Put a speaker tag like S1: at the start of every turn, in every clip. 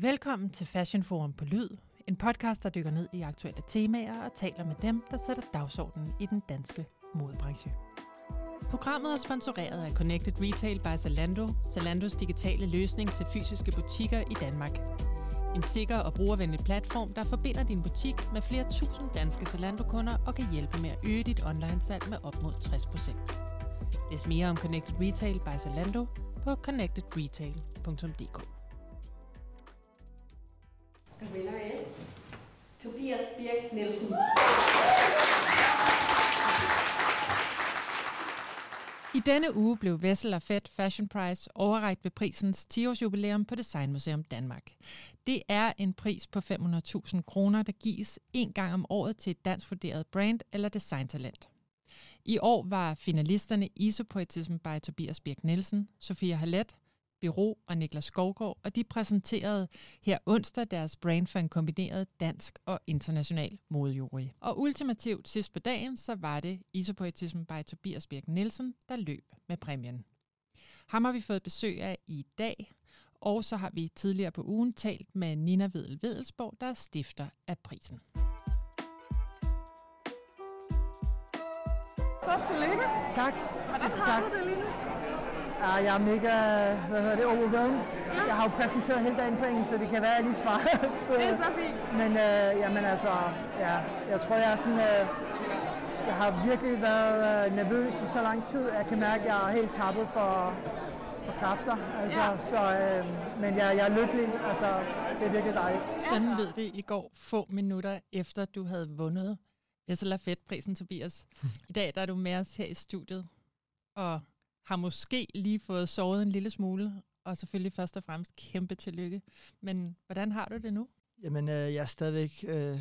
S1: Velkommen til Fashion Forum på Lyd, en podcast, der dykker ned i aktuelle temaer og taler med dem, der sætter dagsordenen i den danske modebranche. Programmet er sponsoreret af Connected Retail by Zalando, Zalandos digitale løsning til fysiske butikker i Danmark. En sikker og brugervenlig platform, der forbinder din butik med flere tusind danske Zalando-kunder og kan hjælpe med at øge dit online-salg med op mod 60%. Læs mere om Connected Retail by Zalando på connectedretail.dk.
S2: The winner is Tobias Birk Nielsen.
S1: I denne uge blev Vessel og Fed Fashion Prize overrækt ved prisens 10-års jubilæum på Designmuseum Danmark. Det er en pris på 500.000 kroner, der gives en gang om året til et dansk vurderet brand eller designtalent. I år var finalisterne Isopoetism by Tobias Birk Nielsen, Sofia Hallet, Biro og Niklas Skovgaard, og de præsenterede her onsdag deres brand for en kombineret dansk og international modejury. Og ultimativt sidst på dagen, så var det Isopoetism by Tobias Birk Nielsen, der løb med præmien. Ham har vi fået besøg af i dag, og så har vi tidligere på ugen talt med Nina Vedel Vedelsborg, der er stifter af prisen.
S3: Så tillykke.
S4: Tak.
S3: Hvordan har
S4: tak.
S3: du det lige nu?
S4: Ja, jeg er mega, hvad hedder det, overwhelmed. Jeg har jo præsenteret hele dagen på engelsk, så det kan være, at jeg lige svarer.
S3: Det er så fint.
S4: Men øh, jamen altså, ja, jeg tror, jeg er sådan, øh, jeg har virkelig været øh, nervøs i så lang tid. Jeg kan mærke, at jeg er helt tappet for, for kræfter. Altså,
S3: Ja.
S4: så, øh, men jeg, jeg er lykkelig. Altså, det er virkelig dejligt.
S1: Sådan lød det i går få minutter efter du havde vundet Vessel og Fed prisen, Tobias. I dag der er du med os her i studiet, og har måske lige fået sovet en lille smule, og selvfølgelig først og fremmest kæmpe tillykke. Men hvordan har du det nu?
S4: Jamen, øh, jeg er stadigvæk øh,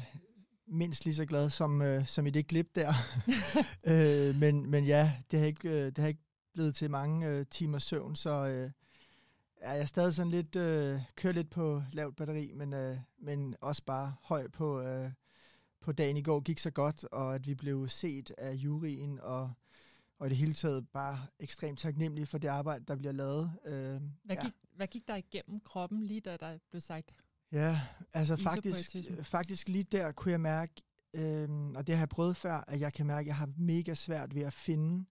S4: mindst lige så glad som, øh, som i det klip der. øh, men, men ja, det har ikke, øh, det har ikke blevet til mange øh, timer søvn, så øh, ja, jeg er stadig sådan lidt, øh, kører lidt på lavt batteri, men, øh, men også bare høj på, øh, på dagen i går gik så godt, og at vi blev set af juryen, og, og i det hele taget bare ekstremt taknemmelig for det arbejde, der bliver lavet. Øh,
S1: Hvad,
S4: ja.
S1: gik, hvad gik der igennem kroppen lige da der blev sagt?
S4: Ja, altså faktisk, faktisk lige der kunne jeg mærke, øhm, og det har jeg prøvet før, at jeg kan mærke, at jeg har mega svært ved at finde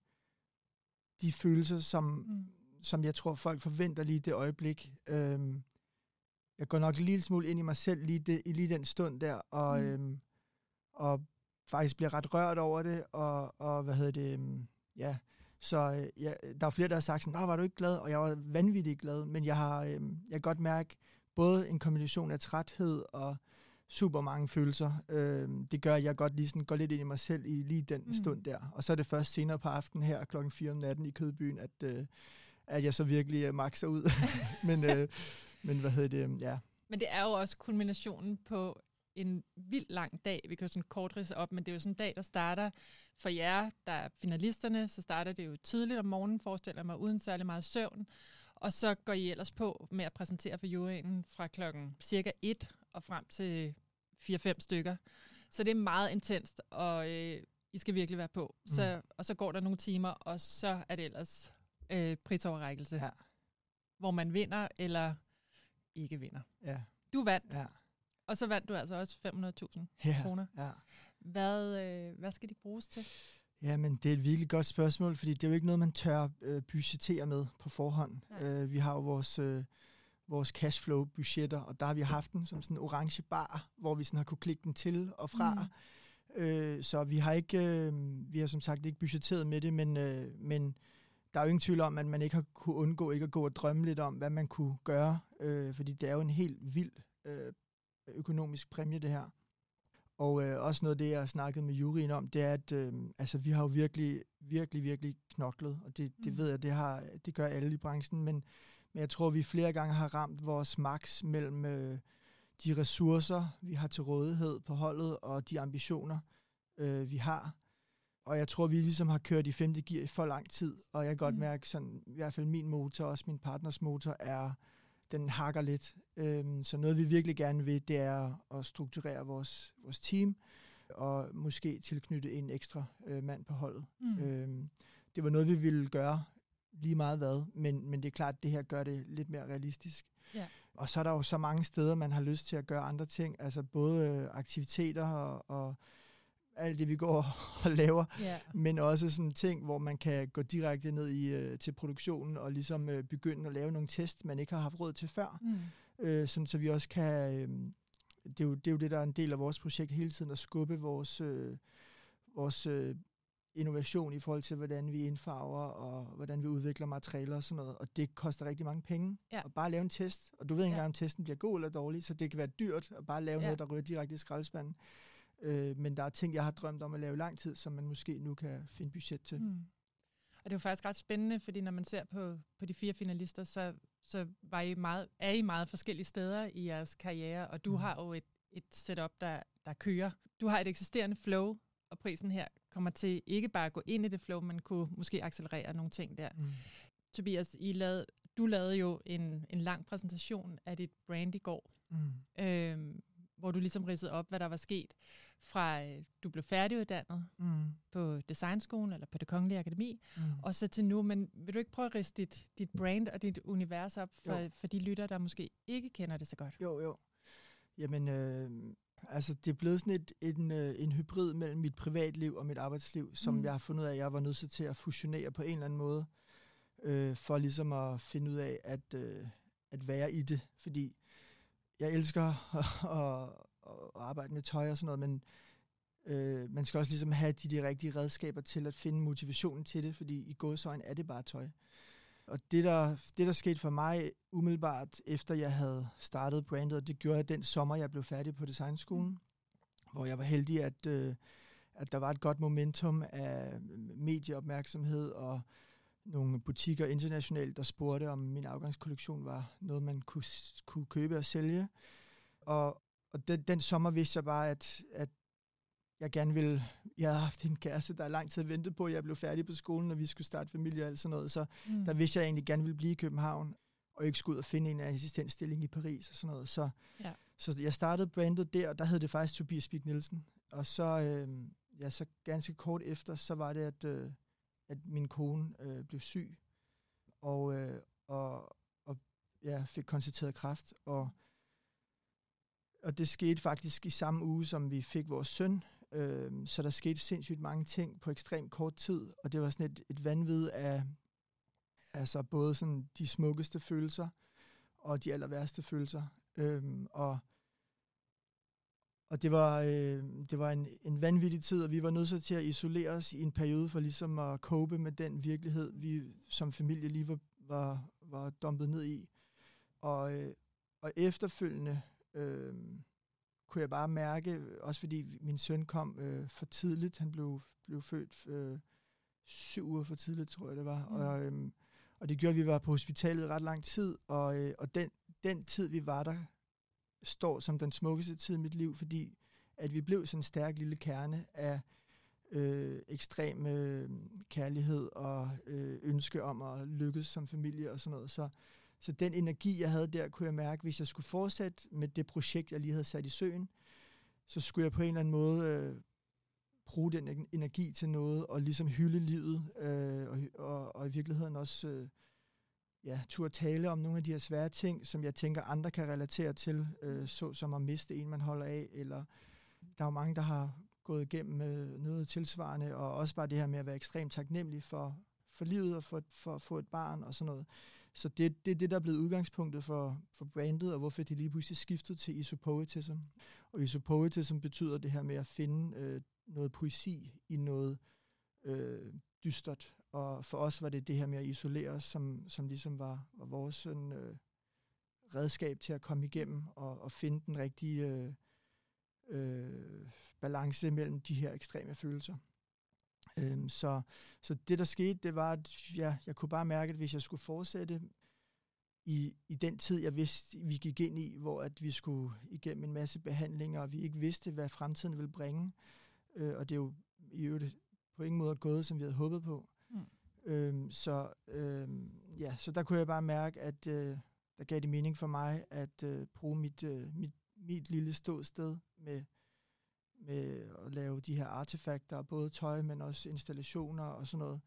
S4: de følelser, som,
S1: Mm.
S4: som jeg tror, folk forventer lige det øjeblik. Øhm, jeg går nok en lille smule ind i mig selv lige, det, i lige den stund der, og,
S1: Mm.
S4: øhm, og faktisk bliver ret rørt over det, og, og hvad hedder det, øhm, ja, så øh, ja, der er flere, der har sagt sådan, "Nå, var du ikke glad? Og jeg var vanvittigt glad, men jeg har, øhm, jeg kan godt mærke både en kombination af træthed og super mange følelser. Øhm, det gør, at jeg godt lige sådan går lidt ind i mig selv i lige den
S1: Mm.
S4: stund der. Og så er det først senere på aftenen her klokken 4 om natten i Kødbyen, at, øh, at jeg så virkelig øh, makser ud. men, øh, men hvad hedder det, øhm, ja.
S1: Men det er jo også kulminationen på en vild lang dag. Vi kan jo sådan kort ridse op, men det er jo sådan en dag, der starter for jer, der er finalisterne, så starter det jo tidligt om morgenen, forestiller mig, uden særlig meget søvn. Og så går I ellers på med at præsentere for juryen fra klokken cirka 1 og frem til 4-5 stykker. Så det er meget intenst, og øh, I skal virkelig være på. Mm. Så, og så går der nogle timer, og så er det ellers øh, prisoverrækkelse,
S4: Ja.
S1: hvor man vinder eller ikke vinder.
S4: Ja,
S1: Du vandt,
S4: ja,
S1: og så vandt du altså også 500.000
S4: ja,
S1: kroner.
S4: ja.
S1: Hvad, øh, hvad skal de bruges til?
S4: Ja, men det er et virkelig godt spørgsmål, fordi det er jo ikke noget, man tør øh, budgettere med på forhånd.
S1: Nej.
S4: Øh, vi har jo vores, øh, vores cashflow-budgetter, og der har vi haft den som sådan en orange bar, hvor vi sådan har kunne klikke den til og fra. Mm. Øh, så vi har ikke, øh, vi har som sagt ikke budgetteret med det, men, øh, men der er jo ingen tvivl om, at man ikke har kunne undgå ikke at gå og drømme lidt om, hvad man kunne gøre, øh, fordi det er jo en helt vild øh, økonomisk præmie, det her. Og øh, også noget af det, jeg har snakket med juryen om, det er, at øh, altså, vi har jo virkelig, virkelig, virkelig knoklet, og det, det
S1: Mm.
S4: ved jeg, det, har, det gør alle i branchen, men, men jeg tror, vi flere gange har ramt vores max mellem øh, de ressourcer, vi har til rådighed på holdet, og de ambitioner, øh, vi har. Og jeg tror, vi ligesom har kørt i femte gear for lang tid, og jeg kan godt
S1: Mm.
S4: mærke, sådan, i hvert fald min motor, også min partners motor, er, den hakker lidt. Øhm, så noget, vi virkelig gerne vil, det er at strukturere vores, vores team, og måske tilknytte en ekstra øh, mand på holdet.
S1: Mm.
S4: Øhm, det var noget, vi ville gøre lige meget hvad, men, men det er klart, at det her gør det lidt mere realistisk.
S1: Ja.
S4: Og så er der jo så mange steder, man har lyst til at gøre andre ting, altså både øh, aktiviteter og, og alt det, vi går og laver,
S1: Ja.
S4: men også sådan ting, hvor man kan gå direkte ned i øh, til produktionen og ligesom øh, begynde at lave nogle test, man ikke har haft råd til før,
S1: Mm.
S4: øh, sådan, så vi også kan... Øh, det, er jo, det er jo det, der er en del af vores projekt hele tiden, at skubbe vores, øh, vores øh, innovation i forhold til, hvordan vi indfarver og hvordan vi udvikler materialer og sådan noget. Og det koster rigtig mange penge
S1: Ja.
S4: at bare lave en test. Og du ved ikke
S1: Ja.
S4: engang, om testen bliver god eller dårlig, så det kan være dyrt at bare lave
S1: Ja.
S4: noget, der ryger direkte i skraldespanden. Øh, men der er ting, jeg har drømt om at lave lang tid, som man måske nu kan finde budget til.
S1: Mm. Og det er jo faktisk ret spændende, fordi når man ser på, på de fire finalister, så, så var I meget, er I meget forskellige steder i jeres karriere, og du
S4: Mhm.
S1: har jo et, et setup, der, der kører. Du har et eksisterende flow, og prisen her kommer til ikke bare at gå ind i det flow, men kunne måske accelerere nogle ting der.
S4: Mm.
S1: Tobias, I lavede, du lavede jo en, en lang præsentation af dit brand i går,
S4: Mm.
S1: øh, hvor du ligesom ridsede op, hvad der var sket fra øh, du blev færdiguddannet
S4: Mm.
S1: på Designskolen eller på det Kongelige Akademi,
S4: Mm.
S1: og så til nu. Men vil du ikke prøve at riste dit, dit brand og dit univers op for,
S4: Jo.
S1: for de lytter, der måske ikke kender det så godt?
S4: Jo, jo. Jamen, øh, altså det er blevet sådan et, en, øh, en hybrid mellem mit privatliv og mit arbejdsliv, som
S1: mm.
S4: jeg har fundet ud af, at jeg var nødt til at fusionere på en eller anden måde, øh, for ligesom at finde ud af at, øh, at være i det. Fordi jeg elsker at, at arbejde med tøj og sådan noget, men øh, man skal også ligesom have de, de rigtige redskaber til at finde motivationen til det, fordi i godsøjne er det bare tøj. Og det der, det, der skete for mig umiddelbart, efter jeg havde startet brandet, og det gjorde jeg den sommer, jeg blev færdig på designskolen, mm. hvor jeg var heldig, at, øh, at der var et godt momentum af medieopmærksomhed og nogle butikker internationalt, der spurgte, om min afgangskollektion var noget, man kunne, kunne købe og sælge. Og, og den, den sommer vidste jeg bare, at, at jeg gerne ville... Jeg havde haft en kæreste, der er lang tid ventet på, at jeg blev færdig på skolen, og vi skulle starte familie og alt sådan noget. Så
S1: Mm.
S4: der vidste jeg egentlig gerne ville blive i København, og ikke skulle ud og finde en assistentstilling i Paris og sådan noget. Så,
S1: Ja.
S4: så jeg startede brandet der, og der hed det faktisk Tobias Big Nielsen. Og så, øh, ja, så ganske kort efter, så var det, at, øh, at min kone øh, blev syg, og, øh, og, og ja, fik konstateret kræft. Og, og det skete faktisk i samme uge, som vi fik vores søn. Øh, så der skete sindssygt mange ting på ekstremt kort tid, og det var sådan et, et vanvid af altså både sådan de smukkeste følelser og de aller værste følelser. Øhm, og og det var, øh, det var en, en vanvittig tid, og vi var nødt til at isolere os i en periode for ligesom at cope med den virkelighed, vi som familie lige var, var, var dumpet ned i. Og, øh, og efterfølgende øh, kunne jeg bare mærke, også fordi min søn kom øh, for tidligt, han blev, blev født øh, syv uger for tidligt, tror jeg det var,
S1: Mm.
S4: og, øh, og det gjorde, at vi var på hospitalet ret lang tid, og, øh, og den, den tid, vi var der, står som den smukkeste tid i mit liv, fordi at vi blev sådan en stærk lille kerne af øh, ekstrem øh, kærlighed og øh, ønske om at lykkes som familie og sådan noget. Så, så den energi, jeg havde der, kunne jeg mærke, hvis jeg skulle fortsætte med det projekt, jeg lige havde sat i søen, så skulle jeg på en eller anden måde øh, bruge den energi til noget, og ligesom hylde livet, øh, og, og, og i virkeligheden også øh, ja, turde tale om nogle af de her svære ting, som jeg tænker, andre kan relatere til, øh, så som at miste en, man holder af, eller der er jo mange, der har gået igennem øh, noget tilsvarende, og også bare det her med at være ekstremt taknemmelig for, for livet og for, for at få et barn og sådan noget. Så det, det er det, der er blevet udgangspunktet for, for brandet, og hvorfor det lige pludselig skiftede til isopoetism. Og isopoetism betyder det her med at finde øh, noget poesi i noget øh, dystert. Og for os var det det her med at isolere os, som, som ligesom var, var vores sådan, øh, redskab til at komme igennem og, og finde den rigtige øh, øh, balance mellem de her ekstreme følelser. Øhm, så, så det, der skete, det var, at ja, jeg kunne bare mærke, at hvis jeg skulle fortsætte i, i den tid, jeg vidste, vi gik ind i, hvor at vi skulle igennem en masse behandlinger, og vi ikke vidste, hvad fremtiden ville bringe, øh, og det er jo i øvrigt på ingen måde gået, som vi havde håbet på.
S1: Mm.
S4: Øhm, så, øhm, ja, så der kunne jeg bare mærke, at øh, der gav det mening for mig at øh, bruge mit, øh, mit, mit lille ståsted med, med at lave de her artefakter, både tøj, men også installationer og sådan noget.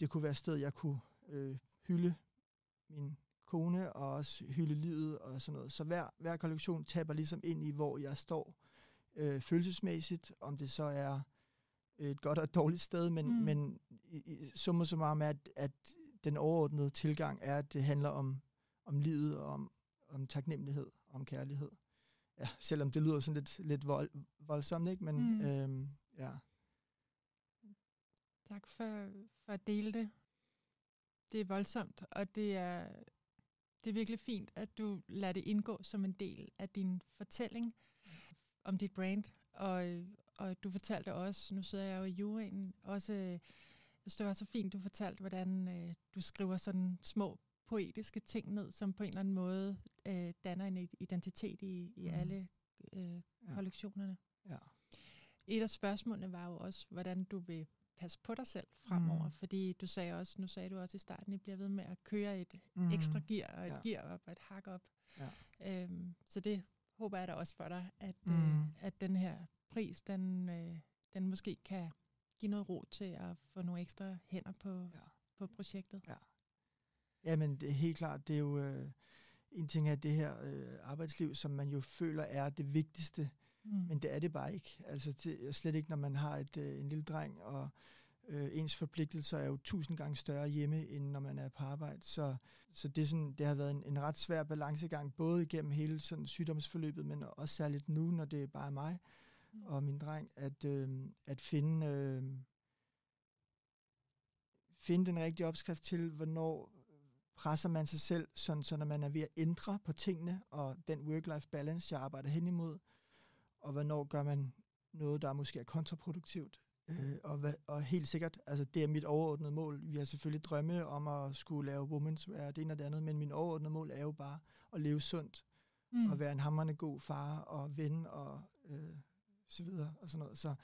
S4: Det kunne være et sted, jeg kunne øh, hylde min kone, og også hylde livet og sådan noget. Så hver, hver kollektion taber ligesom ind i, hvor jeg står øh, følelsesmæssigt, om det så er et godt og et dårligt sted, men, mm. men summa summarum er, at, at den overordnede tilgang er, at det handler om, om livet og om, om taknemmelighed om kærlighed. Ja, selvom det lyder sådan lidt, lidt vold, voldsomt, ikke? Men mm. øhm, ja.
S1: Tak for, for at dele det. Det er voldsomt, og det er, det er virkelig fint, at du lader det indgå som en del af din fortælling om dit brand. Og, og du fortalte også, nu sidder jeg jo i juryen, også, jeg synes, det var så fint, du fortalte, hvordan øh, du skriver sådan små poetiske ting ned, som på en eller anden måde øh, danner en identitet i, i mm. alle øh, ja. kollektionerne. Ja. Et af spørgsmålene var jo også, hvordan du vil passe på dig selv fremover, mm. fordi du sagde også, nu sagde du også i starten, at I bliver ved med at køre et mm. ekstra gear og et ja. gear op og et hak op. Ja. Øhm, så det håber jeg da også for dig, at, mm. øh, at den her pris, den, øh, den måske kan give noget ro til at få nogle ekstra hænder på, ja. på projektet.
S4: Ja. Jamen, det er helt klart, det er jo øh, en ting af det her øh, arbejdsliv, som man jo føler er det vigtigste, mm. men det er det bare ikke. Altså det, slet ikke, når man har et, øh, en lille dreng, og øh, ens forpligtelser er jo tusind gange større hjemme, end når man er på arbejde. Så, så det, er sådan, det har været en, en ret svær balancegang, både igennem hele sådan sygdomsforløbet, men også særligt nu, når det er bare mig mm. og min dreng, at, øh, at finde, øh, finde den rigtige opskrift til, hvornår presser man sig selv, sådan, så når man er ved at ændre på tingene, og den work-life balance, jeg arbejder hen imod, og hvornår gør man noget, der måske er kontraproduktivt. Øh, og, hvad, og helt sikkert, altså det er mit overordnede mål. Vi har selvfølgelig drømme om at skulle lave women's wear, det ene og det andet, men min overordnede mål er jo bare at leve sundt, mm. og være en hammerende god far og ven og øh, så videre og sådan noget. Så,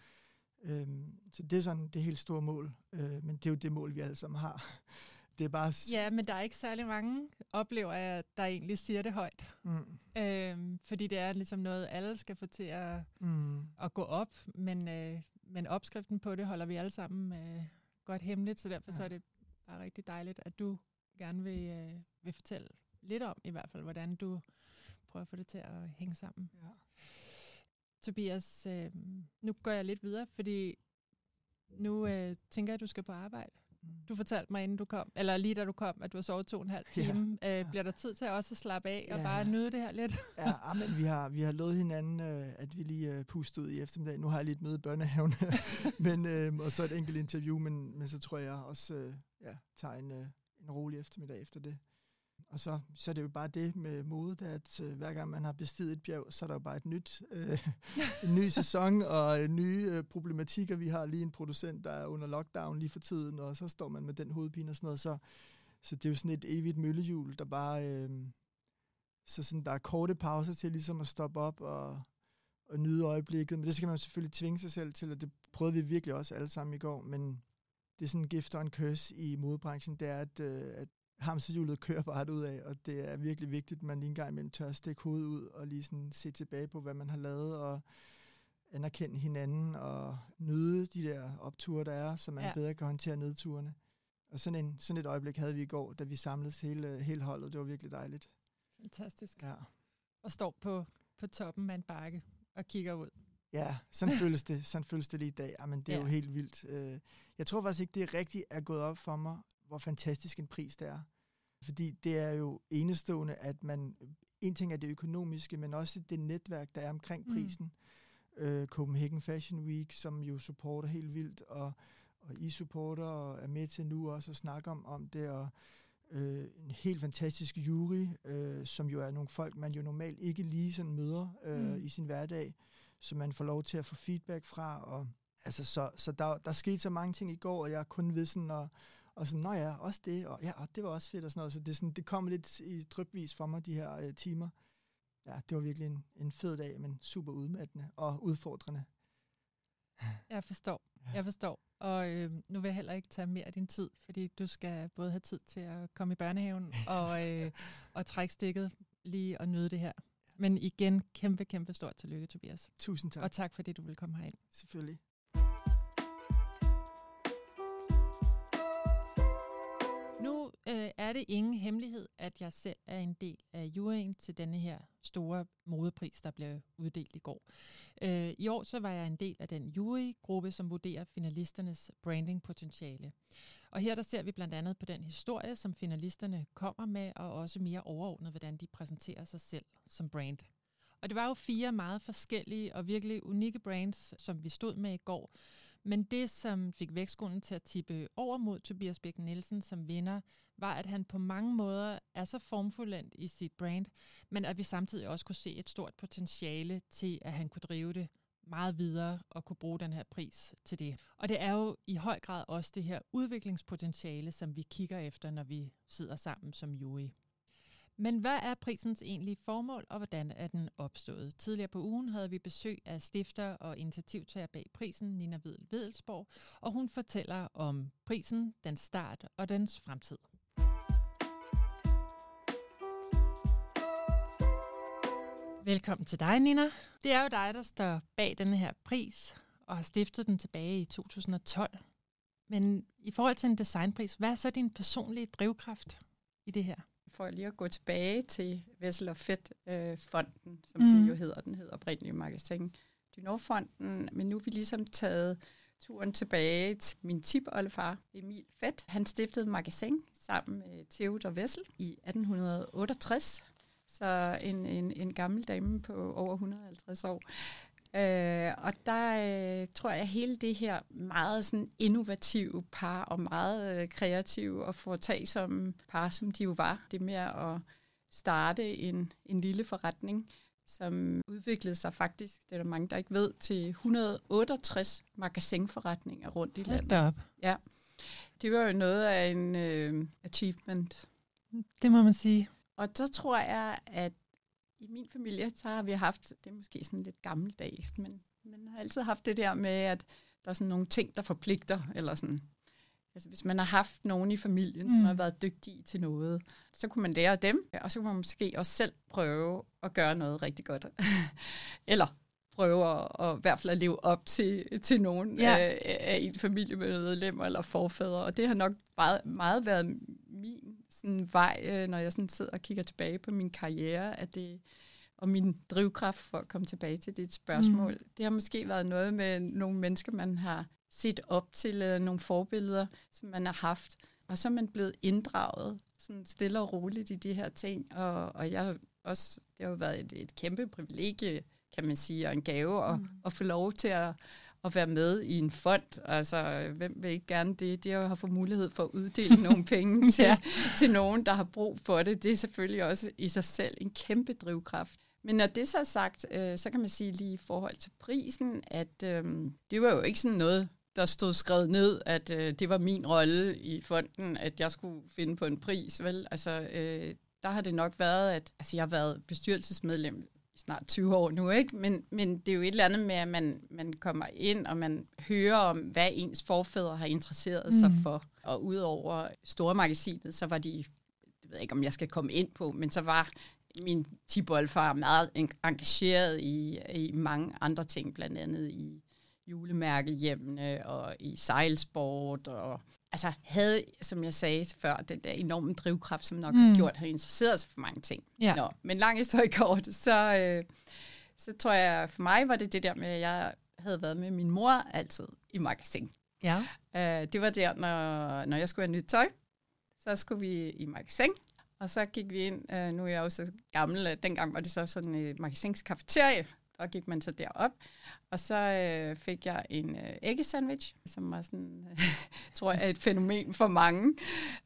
S4: øh, så det er sådan det helt store mål, øh, men det er jo det mål, vi alle sammen har.
S1: Det er bare... Ja, men der er ikke særlig mange, oplever jeg, der egentlig siger det højt. Mm. Øhm, fordi det er ligesom noget, alle skal få til at, mm. at gå op, men, øh, men opskriften på det holder vi alle sammen øh, godt hemmeligt, så derfor ja. så er det bare rigtig dejligt, at du gerne vil, øh, vil fortælle lidt om, i hvert fald, hvordan du prøver at få det til at hænge sammen. Ja. Tobias, øh, nu går jeg lidt videre, fordi nu øh, tænker jeg, at du skal på arbejde. Du fortalte mig, inden du kom, eller lige da du kom, at du har sovet to og en halv time. Ja, øh, bliver der tid til også at slappe af ja. og bare nyde det her lidt?
S4: ja, ah, men vi har, vi har lovet hinanden, øh, at vi lige øh, puster ud i eftermiddag. Nu har jeg lige et møde i børnehaven, men, øh, og så et enkelt interview, men, men så tror jeg også, øh, ja, tager en, øh, en rolig eftermiddag efter det. Og så, så er det jo bare det med mode, at øh, hver gang man har bestiget et bjerg, så er der jo bare et nyt, øh, en ny sæson og øh, nye øh, problematikker. Vi har lige en producent, der er under lockdown lige for tiden, og så står man med den hovedpine og sådan noget. Så, så det er jo sådan et evigt møllehjul, der bare... Øh, så sådan, der er korte pauser til ligesom at stoppe op og, og nyde øjeblikket. Men det skal man selvfølgelig tvinge sig selv til, og det prøvede vi virkelig også alle sammen i går. Men det er sådan en gift og en curse i modebranchen, det er, at, øh, at hamsterhjulet kører bare ud af, og det er virkelig vigtigt, at man lige en gang imellem tør at stikke hovedet ud og lige sådan se tilbage på, hvad man har lavet, og anerkende hinanden og nyde de der opture, der er, så man ja. bedre kan håndtere nedturene. Og sådan, en, sådan et øjeblik havde vi i går, da vi samledes hele, hele holdet. Det var virkelig dejligt.
S1: Fantastisk. Ja. Og står på, på toppen af en bakke og kigger ud.
S4: Ja, sådan føles det. Sådan føles det lige i dag. Jamen, det er ja. jo helt vildt. Øh, jeg tror faktisk ikke, det er rigtigt er gået op for mig, hvor fantastisk en pris det er. Fordi det er jo enestående, at man, en ting er det økonomiske, men også det netværk, der er omkring mm. prisen. Mm. Øh, Copenhagen Fashion Week, som jo supporter helt vildt, og, og I supporter og er med til nu også at snakke om, om det, og øh, en helt fantastisk jury, øh, som jo er nogle folk, man jo normalt ikke lige sådan møder øh, mm. i sin hverdag, så man får lov til at få feedback fra, og altså, så, så der, der skete så mange ting i går, og jeg kun ved sådan at, og sådan, nå ja, også det, og ja, og det var også fedt og sådan noget. Så det, sådan, det kom lidt i drypvis for mig, de her øh, timer. Ja, det var virkelig en, en fed dag, men super udmattende og udfordrende.
S1: Jeg forstår, jeg forstår. Og øh, nu vil jeg heller ikke tage mere af din tid, fordi du skal både have tid til at komme i børnehaven og, øh, og trække stikket lige og nyde det her. Men igen, kæmpe, kæmpe stort tillykke, Tobias.
S4: Tusind tak.
S1: Og tak, fordi du vil komme herind.
S4: Selvfølgelig.
S1: Øh, er det ingen hemmelighed, at jeg selv er en del af juryen til denne her store modepris, der blev uddelt i går. Øh, I år så var jeg en del af den jurygruppe, som vurderer finalisternes brandingpotentiale. Og her der ser vi blandt andet på den historie, som finalisterne kommer med, og også mere overordnet, hvordan de præsenterer sig selv som brand. Og det var jo fire meget forskellige og virkelig unikke brands, som vi stod med i går. Men det, som fik vægtskolen til at tippe over mod Tobias Bæk Nielsen som vinder, var, at han på mange måder er så formfuldendt i sit brand, men at vi samtidig også kunne se et stort potentiale til, at han kunne drive det meget videre og kunne bruge den her pris til det. Og det er jo i høj grad også det her udviklingspotentiale, som vi kigger efter, når vi sidder sammen som jury. Men hvad er prisens egentlige formål, og hvordan er den opstået? Tidligere på ugen havde vi besøg af stifter og initiativtager bag prisen, Nina Vedel Vedelsborg, og hun fortæller om prisen, dens start og dens fremtid. Velkommen til dig, Nina. Det er jo dig, der står bag denne her pris og har stiftet den tilbage i 2012. Men i forhold til en designpris, hvad er så din personlige drivkraft i det her?
S3: For lige at gå tilbage til Vessel og Fedt øh, fonden, som mm. den jo hedder, den hedder oprindeligt Magasin Dynor-fonden, men nu er vi ligesom taget turen tilbage til min tipoldefar, Emil Fedt. Han stiftede Magasin sammen med Theodor Vessel i 1868, så en, en, en gammel dame på over 150 år. Øh, og der øh, tror jeg, at hele det her meget sådan innovative par og meget øh, kreative og foretage som par, som de jo var, det med at starte en, en lille forretning, som udviklede sig faktisk, det er der mange, der ikke ved, til 168 magasinforretninger rundt i landet.
S1: Op.
S3: Ja, det var jo noget af en øh, achievement.
S1: Det må man sige.
S3: Og så tror jeg, at i min familie, så har vi haft, det er måske sådan lidt gammeldags, men man har altid haft det der med, at der er sådan nogle ting, der forpligter, eller sådan. Altså hvis man har haft nogen i familien, mm. som har været dygtige til noget, så kunne man lære dem, og så kunne man måske også selv prøve at gøre noget rigtig godt. eller prøve at, at, i hvert fald at leve op til, til nogen ja. af, af en familiemedlemmer eller forfædre. Og det har nok meget, meget været min sådan vej, øh, når jeg sådan sidder og kigger tilbage på min karriere, at det, og min drivkraft for at komme tilbage til dit spørgsmål, mm. det har måske været noget med nogle mennesker, man har set op til, eller nogle forbilleder, som man har haft, og så er man blevet inddraget sådan stille og roligt i de her ting, og, og jeg også, det har jo været et, et kæmpe privilegie, kan man sige, og en gave at, mm. at få lov til at, at være med i en fond. Altså, hvem vil ikke gerne det? Det at have fået mulighed for at uddele nogle penge til, ja. til nogen, der har brug for det, det er selvfølgelig også i sig selv en kæmpe drivkraft. Men når det så er sagt, øh, så kan man sige lige i forhold til prisen, at øh, det var jo ikke sådan noget, der stod skrevet ned, at øh, det var min rolle i fonden, at jeg skulle finde på en pris, vel? Altså, øh, der har det nok været, at altså, jeg har været bestyrelsesmedlem snart 20 år nu, ikke? Men, men det er jo et eller andet med, at man, man kommer ind, og man hører om, hvad ens forfædre har interesseret mm. sig for. Og udover store magasinet, så var de, jeg ved ikke, om jeg skal komme ind på, men så var min tiboldfar meget engageret i, i mange andre ting, blandt andet i julemærkehjemmene og i sejlsport og altså havde, som jeg sagde før, den der enorme drivkraft, som nok mm. har gjort, har interesseret sig for mange ting. Ja. Nå, men lang historie kort, så, øh, så tror jeg, for mig var det det der med, at jeg havde været med min mor altid i magasin.
S1: Ja.
S3: Øh, det var der, når, når jeg skulle have nyt tøj, så skulle vi i magasin, og så gik vi ind, øh, nu er jeg også så gammel, dengang var det så sådan et magasins kafeterie, og gik man så derop. Og så øh, fik jeg en øh, æggesandwich, som var sådan, øh, tror jeg, et fænomen for mange.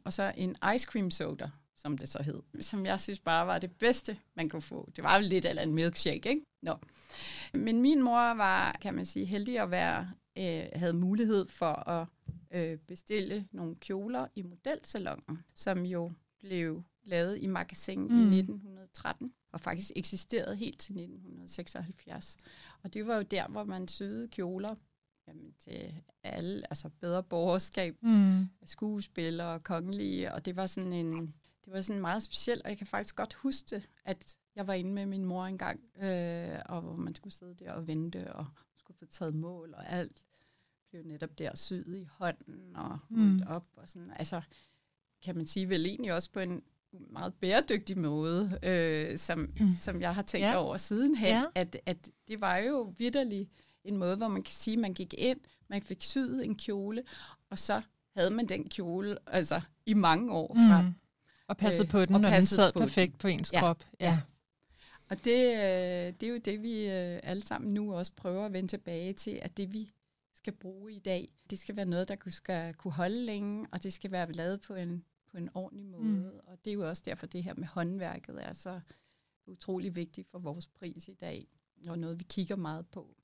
S3: Og så en ice cream soda, som det så hed. Som jeg synes bare var det bedste, man kunne få. Det var jo lidt af en milkshake, ikke? Nå. Men min mor var, kan man sige, heldig at være, øh, havde mulighed for at øh, bestille nogle kjoler i modelsalongen, som jo blev lavet i magasin mm. i 1913 og faktisk eksisterede helt til 1976. Og det var jo der, hvor man syede kjoler jamen, til alle, altså bedre borgerskab, mm. skuespillere, kongelige, og det var sådan en, det var sådan meget specielt, og jeg kan faktisk godt huske at jeg var inde med min mor engang, øh, og hvor man skulle sidde der og vente, og skulle få taget mål, og alt blev netop der syet i hånden og mm. op, og sådan, altså, kan man sige, vel egentlig også på en meget bæredygtig måde, øh, som, mm. som jeg har tænkt ja. over sidenhen, ja. at, at det var jo vidderligt en måde, hvor man kan sige, at man gik ind, man fik syet en kjole, og så havde man den kjole altså i mange år frem. Mm.
S1: Og passet på den, og når den sad perfekt den. på ens ja. krop. Ja. ja.
S3: Og det, øh, det er jo det, vi øh, alle sammen nu også prøver at vende tilbage til, at det vi skal bruge i dag, det skal være noget, der skal kunne holde længe, og det skal være lavet på en, på en ordentlig måde. Mm. Og det er jo også derfor, det her med håndværket er så utrolig vigtigt for vores pris i dag, og noget, vi kigger meget på,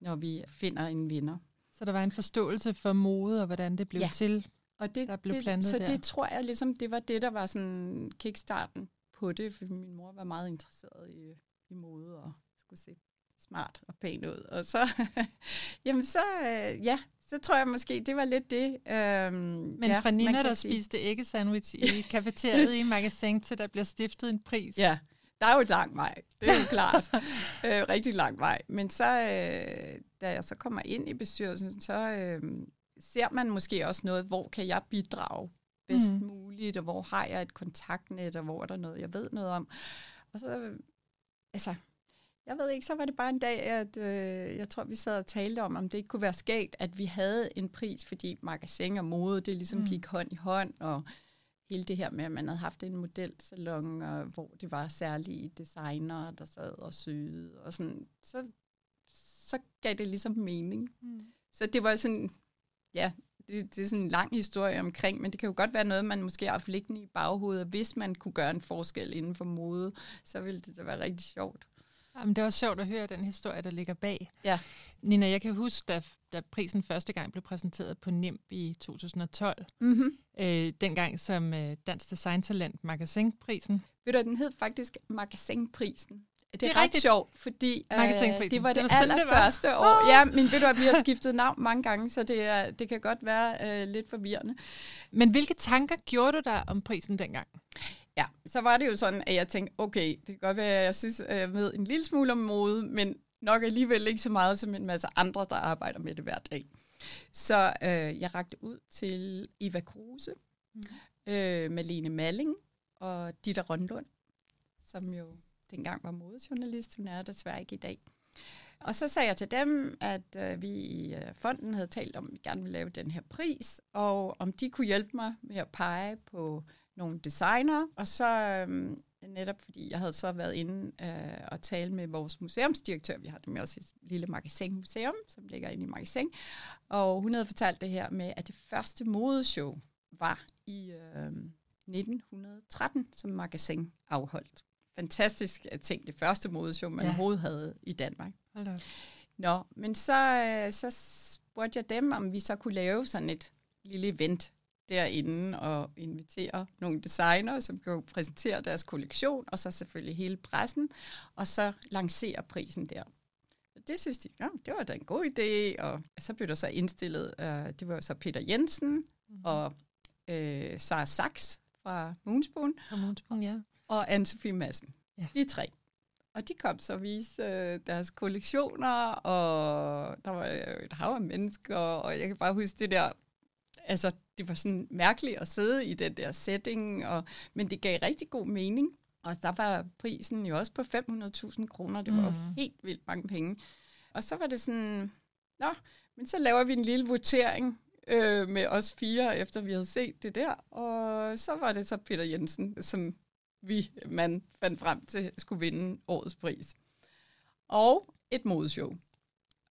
S3: når vi finder en vinder.
S1: Så der var en forståelse for mode og hvordan det blev ja. til,
S3: og det,
S1: der blev
S3: det,
S1: plantet
S3: Så
S1: der.
S3: det tror jeg ligesom, det var det, der var sådan kickstarten på det, for min mor var meget interesseret i, i mode og skulle se smart og pæn ud. Og så, jamen så, øh, ja, så tror jeg måske, det var lidt det. Øhm,
S1: Men ja, fra Nina, der sige. spiste æggesandwich i kafeteriet i magasin, til der bliver stiftet en pris.
S3: Ja, der er jo et lang vej, det er jo klart. øh, rigtig lang vej. Men så, øh, da jeg så kommer ind i bestyrelsen, så øh, ser man måske også noget, hvor kan jeg bidrage bedst mm. muligt, og hvor har jeg et kontaktnet, og hvor er der noget, jeg ved noget om. Og så, altså, jeg ved ikke, så var det bare en dag, at øh, jeg tror, vi sad og talte om, om det ikke kunne være skægt, at vi havde en pris, fordi magasin og mode, det ligesom mm. gik hånd i hånd, og hele det her med, at man havde haft en modelsalon, og hvor det var særlige designer, der sad og syede, og sådan, så, så gav det ligesom mening. Mm. Så det var sådan, ja, det, det er sådan en lang historie omkring, men det kan jo godt være noget, man måske har liggende i baghovedet, hvis man kunne gøre en forskel inden for mode, så ville det da være rigtig sjovt.
S1: Jamen, det er også sjovt at høre den historie, der ligger bag.
S3: Ja.
S1: Nina, jeg kan huske, da, da prisen første gang blev præsenteret på NIMP i 2012.
S3: Mm-hmm.
S1: Øh, dengang som øh, Dansk Design Talent Magasinprisen.
S3: Ved du, den hed faktisk Magasinprisen. Det er, det er rigtig sjovt, fordi øh, det var det, det var allerførste det var. år. Ja, men ved du at vi har skiftet navn mange gange, så det, er, det kan godt være øh, lidt forvirrende.
S1: Men hvilke tanker gjorde du der om prisen dengang?
S3: Ja, så var det jo sådan, at jeg tænkte, okay, det kan godt være, at jeg synes, at jeg ved en lille smule om mode, men nok alligevel ikke så meget som en masse andre, der arbejder med det hver dag. Så øh, jeg rakte ud til Eva Kruse, mm. øh, Malene Malling og Ditte Rønlund, som jo dengang var modejournalist. Hun er desværre ikke i dag. Og så sagde jeg til dem, at øh, vi i øh, fonden havde talt om, at vi gerne ville lave den her pris, og om de kunne hjælpe mig med at pege på nogle designer, og så øh, netop fordi jeg havde så været inde øh, og tale med vores museumsdirektør, vi har med også et lille magasinmuseum, som ligger inde i magasin, og hun havde fortalt det her med, at det første modeshow var i øh, 1913, som magasin afholdt. Fantastisk ting, det første modeshow, man ja. overhovedet havde i Danmark.
S1: Hold
S3: Nå, men så, øh, så spurgte jeg dem, om vi så kunne lave sådan et lille event derinde og invitere nogle designer, som kan præsentere deres kollektion, og så selvfølgelig hele pressen, og så lancere prisen der. Det synes de, ja, det var da en god idé, og så blev der så indstillet, uh, det var så Peter Jensen mm-hmm. og uh, Sara Sachs fra Moonspoon,
S1: fra Moonspoon ja.
S3: og Anne-Sophie Madsen. Ja. De tre. Og de kom så og viste øh, deres kollektioner, og der var et hav af mennesker, og jeg kan bare huske det der altså, det var sådan mærkeligt at sidde i den der setting, og, men det gav rigtig god mening. Og der var prisen jo også på 500.000 kroner. Det var mm. helt vildt mange penge. Og så var det sådan, nå, men så laver vi en lille votering øh, med os fire, efter vi havde set det der. Og så var det så Peter Jensen, som vi man fandt frem til skulle vinde årets pris. Og et modeshow.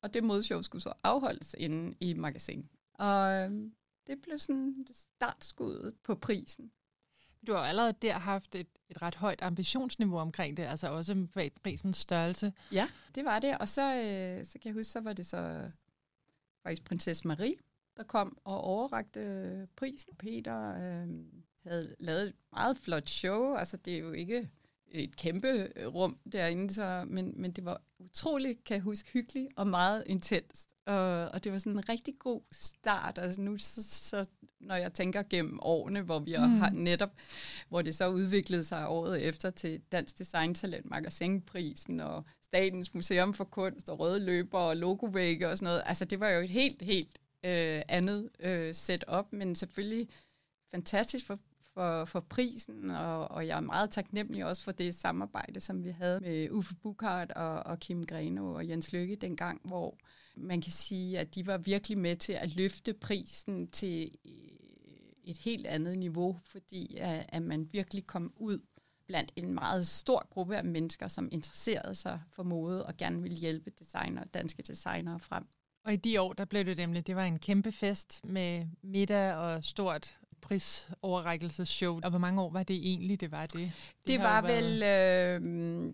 S3: Og det modeshow skulle så afholdes inde i magasin. Og det blev sådan startskuddet på prisen.
S1: Du har jo allerede der haft et, et ret højt ambitionsniveau omkring det, altså også bag prisens størrelse.
S3: Ja, det var det. Og så, øh, så kan jeg huske, så var det så faktisk prinsesse Marie, der kom og overrakte prisen. Peter øh, havde lavet et meget flot show. Altså, det er jo ikke et kæmpe øh, rum derinde, så, men, men det var utroligt, kan jeg huske, hyggeligt og meget intenst. Og, og det var sådan en rigtig god start. Altså nu, så, så, når jeg tænker gennem årene, hvor vi mm. har netop, hvor det så udviklede sig året efter til Dansk Design Talent Magasinprisen og Statens Museum for Kunst og Røde Løber og logovægge og sådan noget. Altså det var jo et helt, helt øh, andet øh, setup, men selvfølgelig fantastisk for for, for prisen, og, og jeg er meget taknemmelig også for det samarbejde, som vi havde med Uffe Bukhardt og, og Kim Greno og Jens Lykke dengang, hvor man kan sige, at de var virkelig med til at løfte prisen til øh, et helt andet niveau, fordi at, at man virkelig kom ud blandt en meget stor gruppe af mennesker, som interesserede sig for mode og gerne ville hjælpe designer, danske designere frem.
S1: Og i de år, der blev det nemlig, det var en kæmpe fest med middag og stort prisoverrækkelsesshow. Og hvor mange år var det egentlig, det var det? Det,
S3: det var vel øh,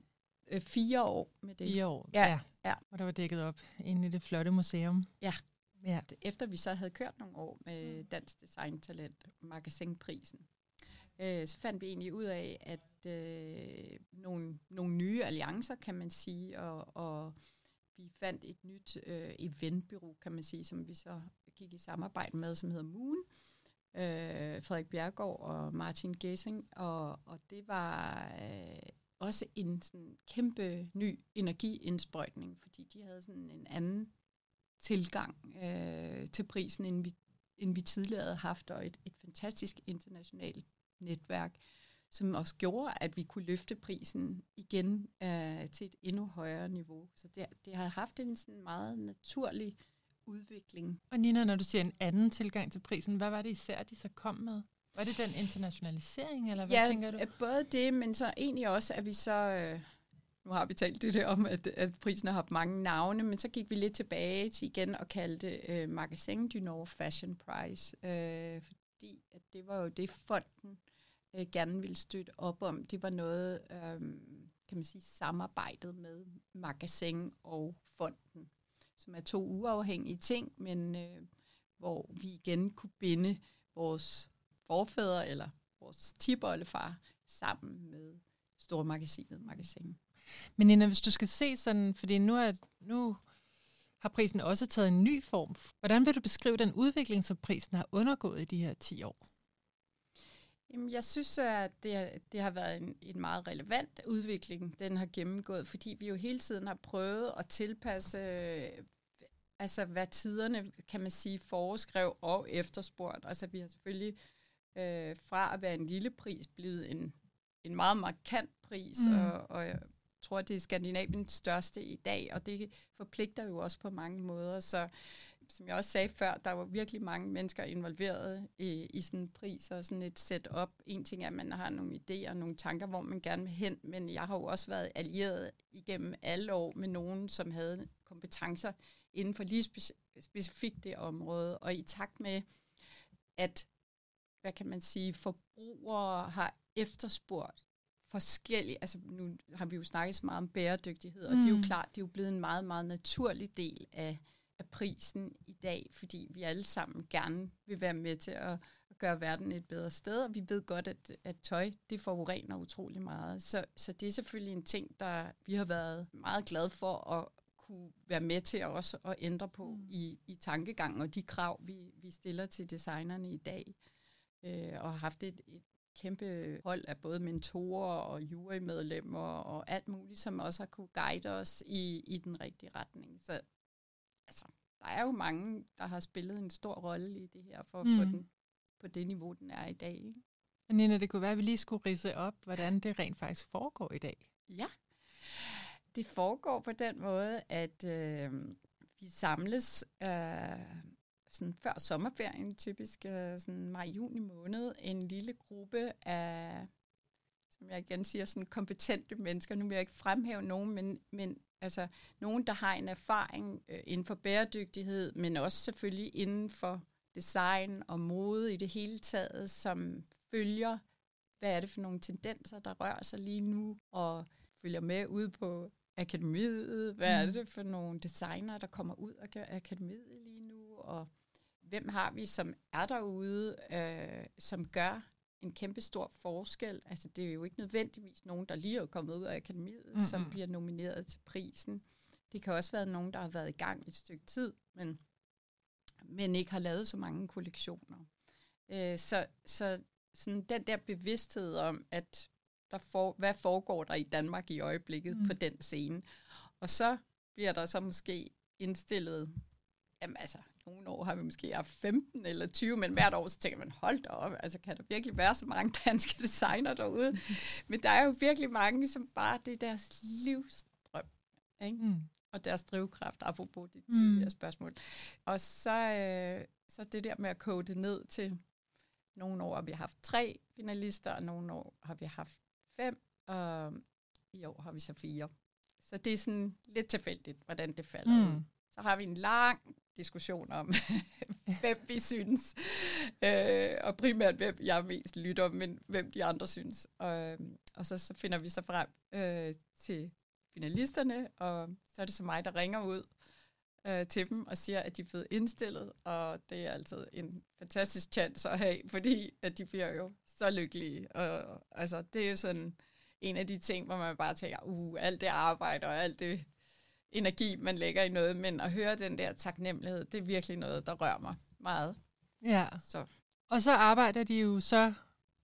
S3: øh, fire år med det.
S1: Fire år,
S3: ja. ja. ja.
S1: Og der var dækket op inde i det flotte museum.
S3: Ja. ja. Efter vi så havde kørt nogle år med Dansk Design Talent Magasinprisen, øh, så fandt vi egentlig ud af, at øh, nogle, nogle nye alliancer, kan man sige, og, og vi fandt et nyt øh, eventbyrå, kan man sige, som vi så gik i samarbejde med, som hedder Moon, øh, Frederik Bjergård og Martin Gessing, og, og det var øh, også en sådan kæmpe ny energiindsprøjtning, fordi de havde sådan en anden tilgang øh, til prisen, end vi, end vi tidligere havde haft, og et, et fantastisk internationalt netværk, som også gjorde, at vi kunne løfte prisen igen øh, til et endnu højere niveau. Så det, det har haft en sådan meget naturlig udvikling.
S1: Og Nina, når du siger en anden tilgang til prisen, hvad var det især, de så kom med? Var det den internationalisering, eller hvad
S3: ja,
S1: tænker du?
S3: både det, men så egentlig også, at vi så... Øh, nu har vi talt det der om, at, at prisen har haft mange navne, men så gik vi lidt tilbage til igen og kaldte øh, Magasin du Nord Fashion Prize, øh, fordi at det var jo det, fonden øh, gerne ville støtte op om. Det var noget, øh, kan man sige, samarbejdet med Magasin og fonden, som er to uafhængige ting, men øh, hvor vi igen kunne binde vores forfædre eller vores tiboldefar sammen med stormagasinet Magasin.
S1: Men Nina, hvis du skal se sådan, fordi nu, er, nu har prisen også taget en ny form. Hvordan vil du beskrive den udvikling, som prisen har undergået i de her 10 år?
S3: Jamen, jeg synes, at det, det har været en, en meget relevant udvikling, den har gennemgået, fordi vi jo hele tiden har prøvet at tilpasse, altså hvad tiderne, kan man sige, foreskrev og efterspurgt. Altså vi har selvfølgelig øh, fra at være en lille pris blevet en, en meget markant pris, mm. og, og jeg tror, det er Skandinaviens største i dag, og det forpligter jo også på mange måder. Så som jeg også sagde før, der var virkelig mange mennesker involveret i, i sådan en pris og sådan et setup. En ting er, at man har nogle idéer og nogle tanker, hvor man gerne vil hen, men jeg har jo også været allieret igennem alle år med nogen, som havde kompetencer inden for lige speci- specifikt det område. Og i takt med, at hvad kan man sige, forbrugere har efterspurgt forskellige, altså nu har vi jo snakket så meget om bæredygtighed, og mm. det er jo mm. klart, det er jo blevet en meget, meget naturlig del af, af prisen i dag, fordi vi alle sammen gerne vil være med til at, at gøre verden et bedre sted, og vi ved godt, at, at tøj, det forurener utrolig meget. Så, så det er selvfølgelig en ting, der vi har været meget glade for at kunne være med til også at ændre på mm. i, i tankegangen og de krav, vi, vi stiller til designerne i dag øh, og har haft et, et kæmpe hold af både mentorer og jurymedlemmer og alt muligt, som også har kunne guide os i, i den rigtige retning. Så altså, der er jo mange, der har spillet en stor rolle i det her, for at mm. få den på det niveau, den er i dag. Ikke?
S1: Nina, det kunne være, at vi lige skulle rise op, hvordan det rent faktisk foregår i dag.
S3: Ja, det foregår på den måde, at øh, vi samles øh, sådan før sommerferien, typisk øh, sådan maj-juni måned, en lille gruppe af, som jeg igen siger, sådan kompetente mennesker. Nu vil jeg ikke fremhæve nogen, men, men altså nogen, der har en erfaring øh, inden for bæredygtighed, men også selvfølgelig inden for design og mode i det hele taget, som følger, hvad er det for nogle tendenser, der rører sig lige nu, og følger med ud på akademiet, hvad mm. er det for nogle designer, der kommer ud af akademiet lige nu, og hvem har vi, som er derude, øh, som gør en kæmpe stor forskel. Altså, det er jo ikke nødvendigvis nogen, der lige er kommet ud af akademiet, mm-hmm. som bliver nomineret til prisen. Det kan også være nogen, der har været i gang et stykke tid, men, men ikke har lavet så mange kollektioner. Øh, så så sådan den der bevidsthed om, at der for, hvad foregår der i Danmark i øjeblikket mm. på den scene. Og så bliver der så måske indstillet jamen altså, nogle år har vi måske haft 15 eller 20, men hvert år så tænker man, hold da op, altså kan der virkelig være så mange danske designer derude? men der er jo virkelig mange, som bare, det er deres livsdrøm, ikke? Mm. og deres drivkraft, apropos de tidligere mm. spørgsmål. Og så, øh, så det der med at kode det ned til, nogle år har vi haft tre finalister, og nogle år har vi haft fem, og i år har vi så fire. Så det er sådan lidt tilfældigt, hvordan det falder mm. Så har vi en lang diskussion om, hvem vi synes, øh, og primært hvem jeg mest lytter, men hvem de andre synes. Og, øh, og så, så finder vi så frem øh, til finalisterne, og så er det så mig, der ringer ud øh, til dem og siger, at de er blevet indstillet, og det er altid en fantastisk chance at have, fordi at de bliver jo så lykkelige. Og, altså, det er jo sådan en af de ting, hvor man bare tænker, uh, alt det arbejde og alt det energi, man lægger i noget, men at høre den der taknemmelighed, det er virkelig noget, der rører mig meget.
S1: Ja, så. og så arbejder de jo så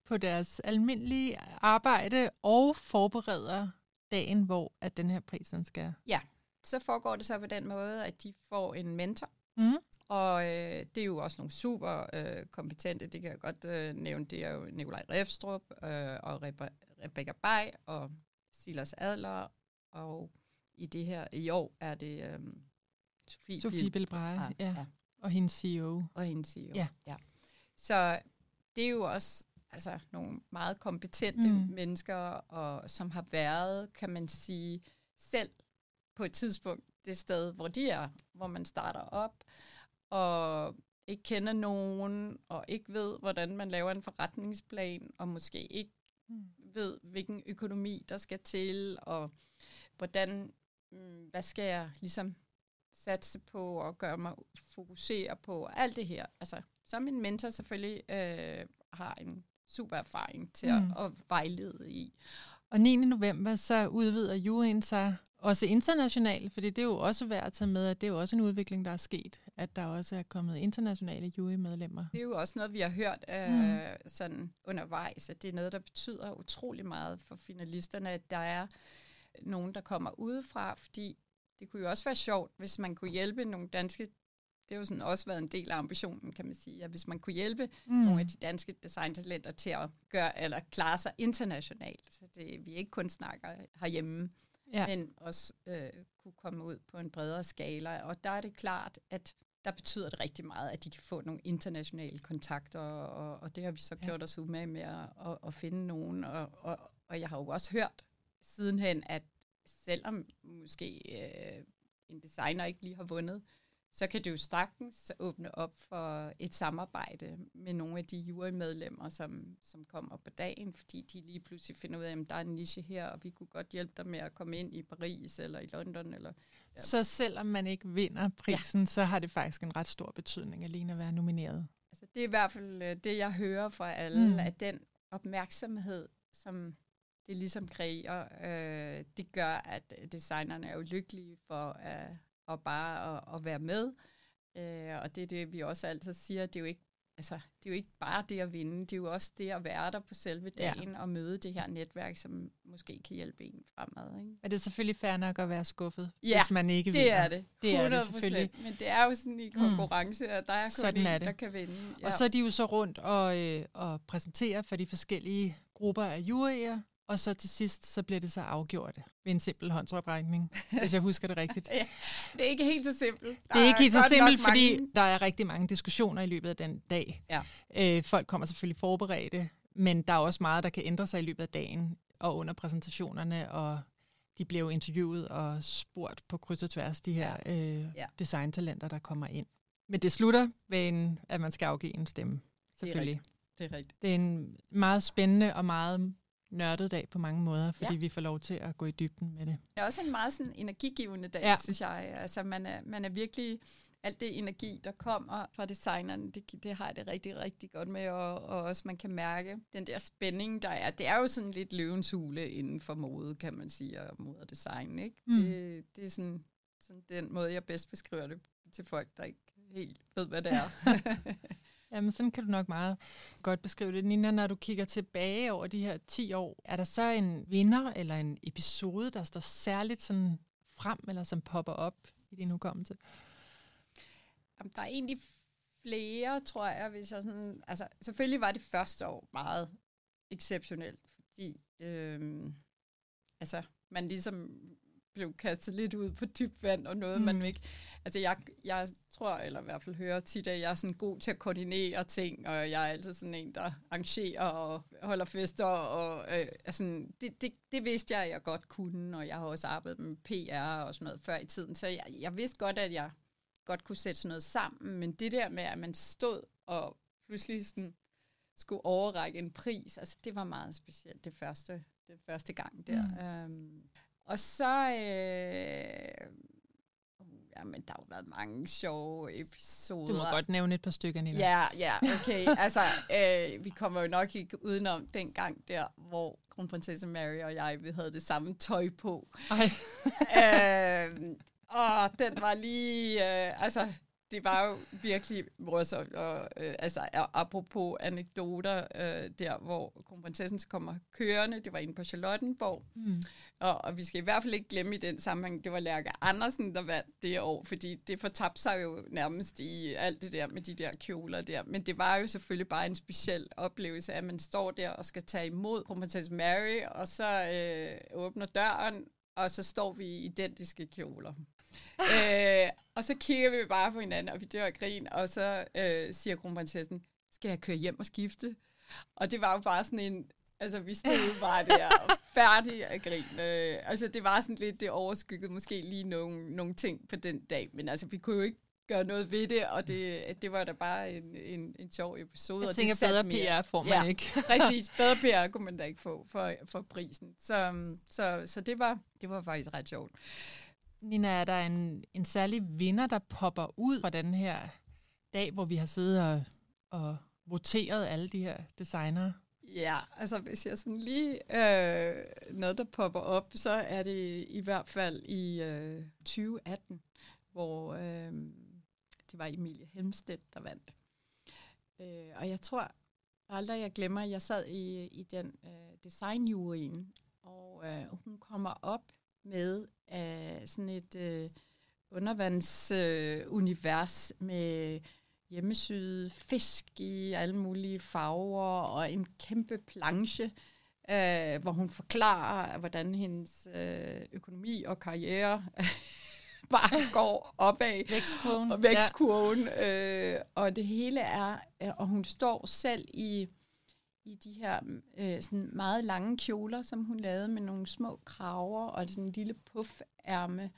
S1: på deres almindelige arbejde og forbereder dagen, hvor at den her prisen skal...
S3: Ja, så foregår det så på den måde, at de får en mentor, mm. og øh, det er jo også nogle super øh, kompetente, det kan jeg godt øh, nævne, det er jo Nikolaj Refstrup øh, og Rebe- Rebecca Bay og Silas Adler, og i det her i år er det øh,
S1: Sofie, Sofie Bilbreje, ah, ja. ja. Og hendes CEO.
S3: Og hendes CEO, ja. ja. Så det er jo også altså, nogle meget kompetente mm. mennesker, og som har været, kan man sige, selv på et tidspunkt det sted, hvor de er, hvor man starter op, og ikke kender nogen, og ikke ved, hvordan man laver en forretningsplan, og måske ikke mm. ved, hvilken økonomi der skal til, og hvordan, hvad skal jeg ligesom satse på, og gøre mig fokusere på, alt det her. Altså, som en mentor selvfølgelig øh, har en super erfaring til mm. at, at vejlede i.
S1: Og 9. november, så udvider juryen sig også internationalt, fordi det er jo også værd at tage med, at det er jo også en udvikling, der er sket, at der også er kommet internationale jurymedlemmer.
S3: Det er jo også noget, vi har hørt øh, mm. sådan undervejs, at det er noget, der betyder utrolig meget for finalisterne, at der er nogen, der kommer udefra, fordi det kunne jo også være sjovt, hvis man kunne hjælpe nogle danske det har jo sådan også været en del af ambitionen, kan man sige, at hvis man kunne hjælpe mm. nogle af de danske designtalenter til at gøre eller klare sig internationalt, så det, vi ikke kun snakker herhjemme, ja. men også øh, kunne komme ud på en bredere skala. Og der er det klart, at der betyder det rigtig meget, at de kan få nogle internationale kontakter, og, og det har vi så ja. gjort os med med at, at, at finde nogen. Og, og, og jeg har jo også hørt sidenhen, at selvom måske øh, en designer ikke lige har vundet, så kan det jo sagtens åbne op for et samarbejde med nogle af de jurymedlemmer, som, som kommer på dagen, fordi de lige pludselig finder ud af, at der er en niche her, og vi kunne godt hjælpe dig med at komme ind i Paris eller i London. Eller,
S1: ja. Så selvom man ikke vinder prisen, ja. så har det faktisk en ret stor betydning alene at være nomineret?
S3: Altså, det er i hvert fald øh, det, jeg hører fra alle, mm. at den opmærksomhed, som det ligesom kræver, øh, det gør, at designerne er jo lykkelige for at og bare at, at være med. Øh, og det er det, vi også altid siger, det er jo ikke altså, det er jo ikke bare det at vinde, det er jo også det at være der på selve dagen ja. og møde det her netværk, som måske kan hjælpe en fremad. Ikke?
S1: Er det selvfølgelig fair nok at være skuffet, ja, hvis man ikke
S3: vinder? det er det. Det er det selvfølgelig. Men det er jo sådan i mm. konkurrence, mm. at der er kun sådan en, er det. der kan vinde.
S1: Ja. Og så er de jo så rundt og, øh, og præsenterer for de forskellige grupper af juryer, og så til sidst, så bliver det så afgjort ved en simpel håndsoprækning, hvis jeg husker det rigtigt.
S3: ja, det er ikke helt så simpelt.
S1: Der det er ikke helt så simpelt, fordi mange... der er rigtig mange diskussioner i løbet af den dag. Ja. Øh, folk kommer selvfølgelig forberedte, men der er også meget, der kan ændre sig i løbet af dagen og under præsentationerne, og de bliver jo interviewet og spurgt på kryds og tværs, de her ja. Øh, ja. designtalenter, der kommer ind. Men det slutter ved, en, at man skal afgive en stemme, selvfølgelig.
S3: Det er rigtigt. Det er, rigtigt.
S1: det er en meget spændende og meget nørdet dag på mange måder, fordi ja. vi får lov til at gå i dybden med det.
S3: Det er også en meget sådan energigivende dag, ja. synes jeg. Altså man er, man er virkelig, alt det energi, der kommer fra designerne, det, det har jeg det rigtig, rigtig godt med, og, og også man kan mærke den der spænding, der er. Det er jo sådan lidt løvens hule inden for mode, kan man sige, og mode og design, ikke? Mm. Det, det er sådan, sådan den måde, jeg bedst beskriver det til folk, der ikke helt ved, hvad det er.
S1: Jamen, sådan kan du nok meget godt beskrive det. Nina, når du kigger tilbage over de her 10 år, er der så en vinder eller en episode, der står særligt sådan frem, eller som popper op i din hukommelse?
S3: Jamen, der er egentlig flere, tror jeg, hvis jeg sådan... Altså, selvfølgelig var det første år meget exceptionelt, fordi øhm, altså, man ligesom blev kastet lidt ud på dybt vand, og noget mm. man ikke... Altså, jeg, jeg tror, eller i hvert fald hører tit, at jeg er sådan god til at koordinere ting, og jeg er altid sådan en, der arrangerer og holder fester, og øh, altså, det, det, det vidste jeg, at jeg godt kunne, og jeg har også arbejdet med PR og sådan noget før i tiden, så jeg, jeg vidste godt, at jeg godt kunne sætte sådan noget sammen, men det der med, at man stod og pludselig sådan skulle overrække en pris, altså det var meget specielt det første, det første gang der. Mm. Øhm, og så, øh, uh, men der har jo været mange sjove episoder.
S1: Du må godt nævne et par stykker, Nina.
S3: Ja, ja, okay. altså, øh, vi kommer jo nok ikke udenom den gang der, hvor kronprinsesse Mary og jeg, vi havde det samme tøj på.
S1: Ej.
S3: øh, og den var lige, øh, altså, det var jo virkelig morsomt. Og, øh, altså, apropos anekdoter, øh, der hvor kronprinsessen kommer kørende, det var inde på Charlottenborg. Mm. Og, og vi skal i hvert fald ikke glemme i den sammenhæng, det var Lærke Andersen, der vandt det år, fordi det fortabte sig jo nærmest i alt det der med de der kjoler der. Men det var jo selvfølgelig bare en speciel oplevelse, at man står der og skal tage imod kronprinsesse Mary, og så øh, åbner døren, og så står vi i identiske kjoler. øh, og så kigger vi bare på hinanden, og vi dør og grin, og så øh, siger kronprinsessen, skal jeg køre hjem og skifte? Og det var jo bare sådan en, altså vi stod bare der færdige af grin. Øh, altså det var sådan lidt, det overskyggede måske lige nogle, nogle ting på den dag, men altså vi kunne jo ikke gøre noget ved det, og det, det var da bare en, en, en sjov episode.
S1: Jeg
S3: og
S1: tænker,
S3: det
S1: bedre mere. PR får man
S3: ja,
S1: ikke.
S3: præcis, bedre PR kunne man da ikke få for, for prisen. Så, så, så det, var, det var faktisk ret sjovt.
S1: Nina, er der en, en særlig vinder, der popper ud fra den her dag, hvor vi har siddet og, og voteret alle de her designere?
S3: Ja, altså hvis jeg sådan lige øh, noget, der popper op, så er det i hvert fald i øh, 2018, hvor øh, det var Emilie Helmstedt, der vandt. Øh, og jeg tror aldrig, jeg glemmer, at jeg sad i, i den øh, designjuryen, og øh, hun kommer op med øh, sådan et øh, undervandsunivers øh, med hjemmesyde fisk i alle mulige farver og en kæmpe planche, øh, hvor hun forklarer, hvordan hendes øh, økonomi og karriere bare går opad.
S1: Vækstkurven.
S3: Og vækstkurven. Ja. Øh, og det hele er, øh, og hun står selv i, i de her øh, sådan meget lange kjoler, som hun lavede med nogle små kraver og sådan en lille puffærme,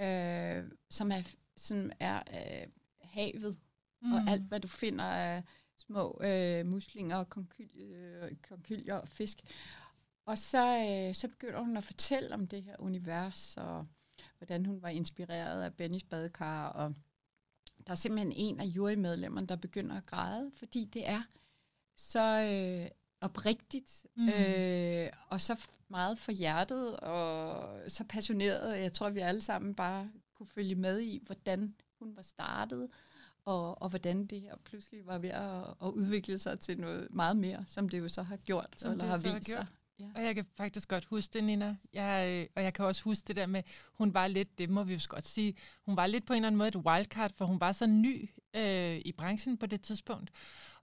S3: øh, som er, som er øh, havet mm. og alt, hvad du finder af små øh, muslinger, konkylier, øh, konkylier og fisk. Og så, øh, så begynder hun at fortælle om det her univers, og hvordan hun var inspireret af Bennys badekar, og der er simpelthen en af jurymedlemmerne, der begynder at græde, fordi det er så øh, oprigtigt, mm. øh, og så meget for hjertet, og så passioneret. Jeg tror, vi alle sammen bare kunne følge med i, hvordan hun var startet, og, og hvordan det her pludselig var ved at, at udvikle sig til noget meget mere, som det jo så har gjort,
S1: som
S3: eller
S1: det
S3: har vist
S1: har
S3: sig.
S1: Ja. Og jeg kan faktisk godt huske det, Nina. Jeg, øh, og jeg kan også huske det der med, hun var lidt, det må vi jo godt sige, hun var lidt på en eller anden måde et wildcard, for hun var så ny øh, i branchen på det tidspunkt.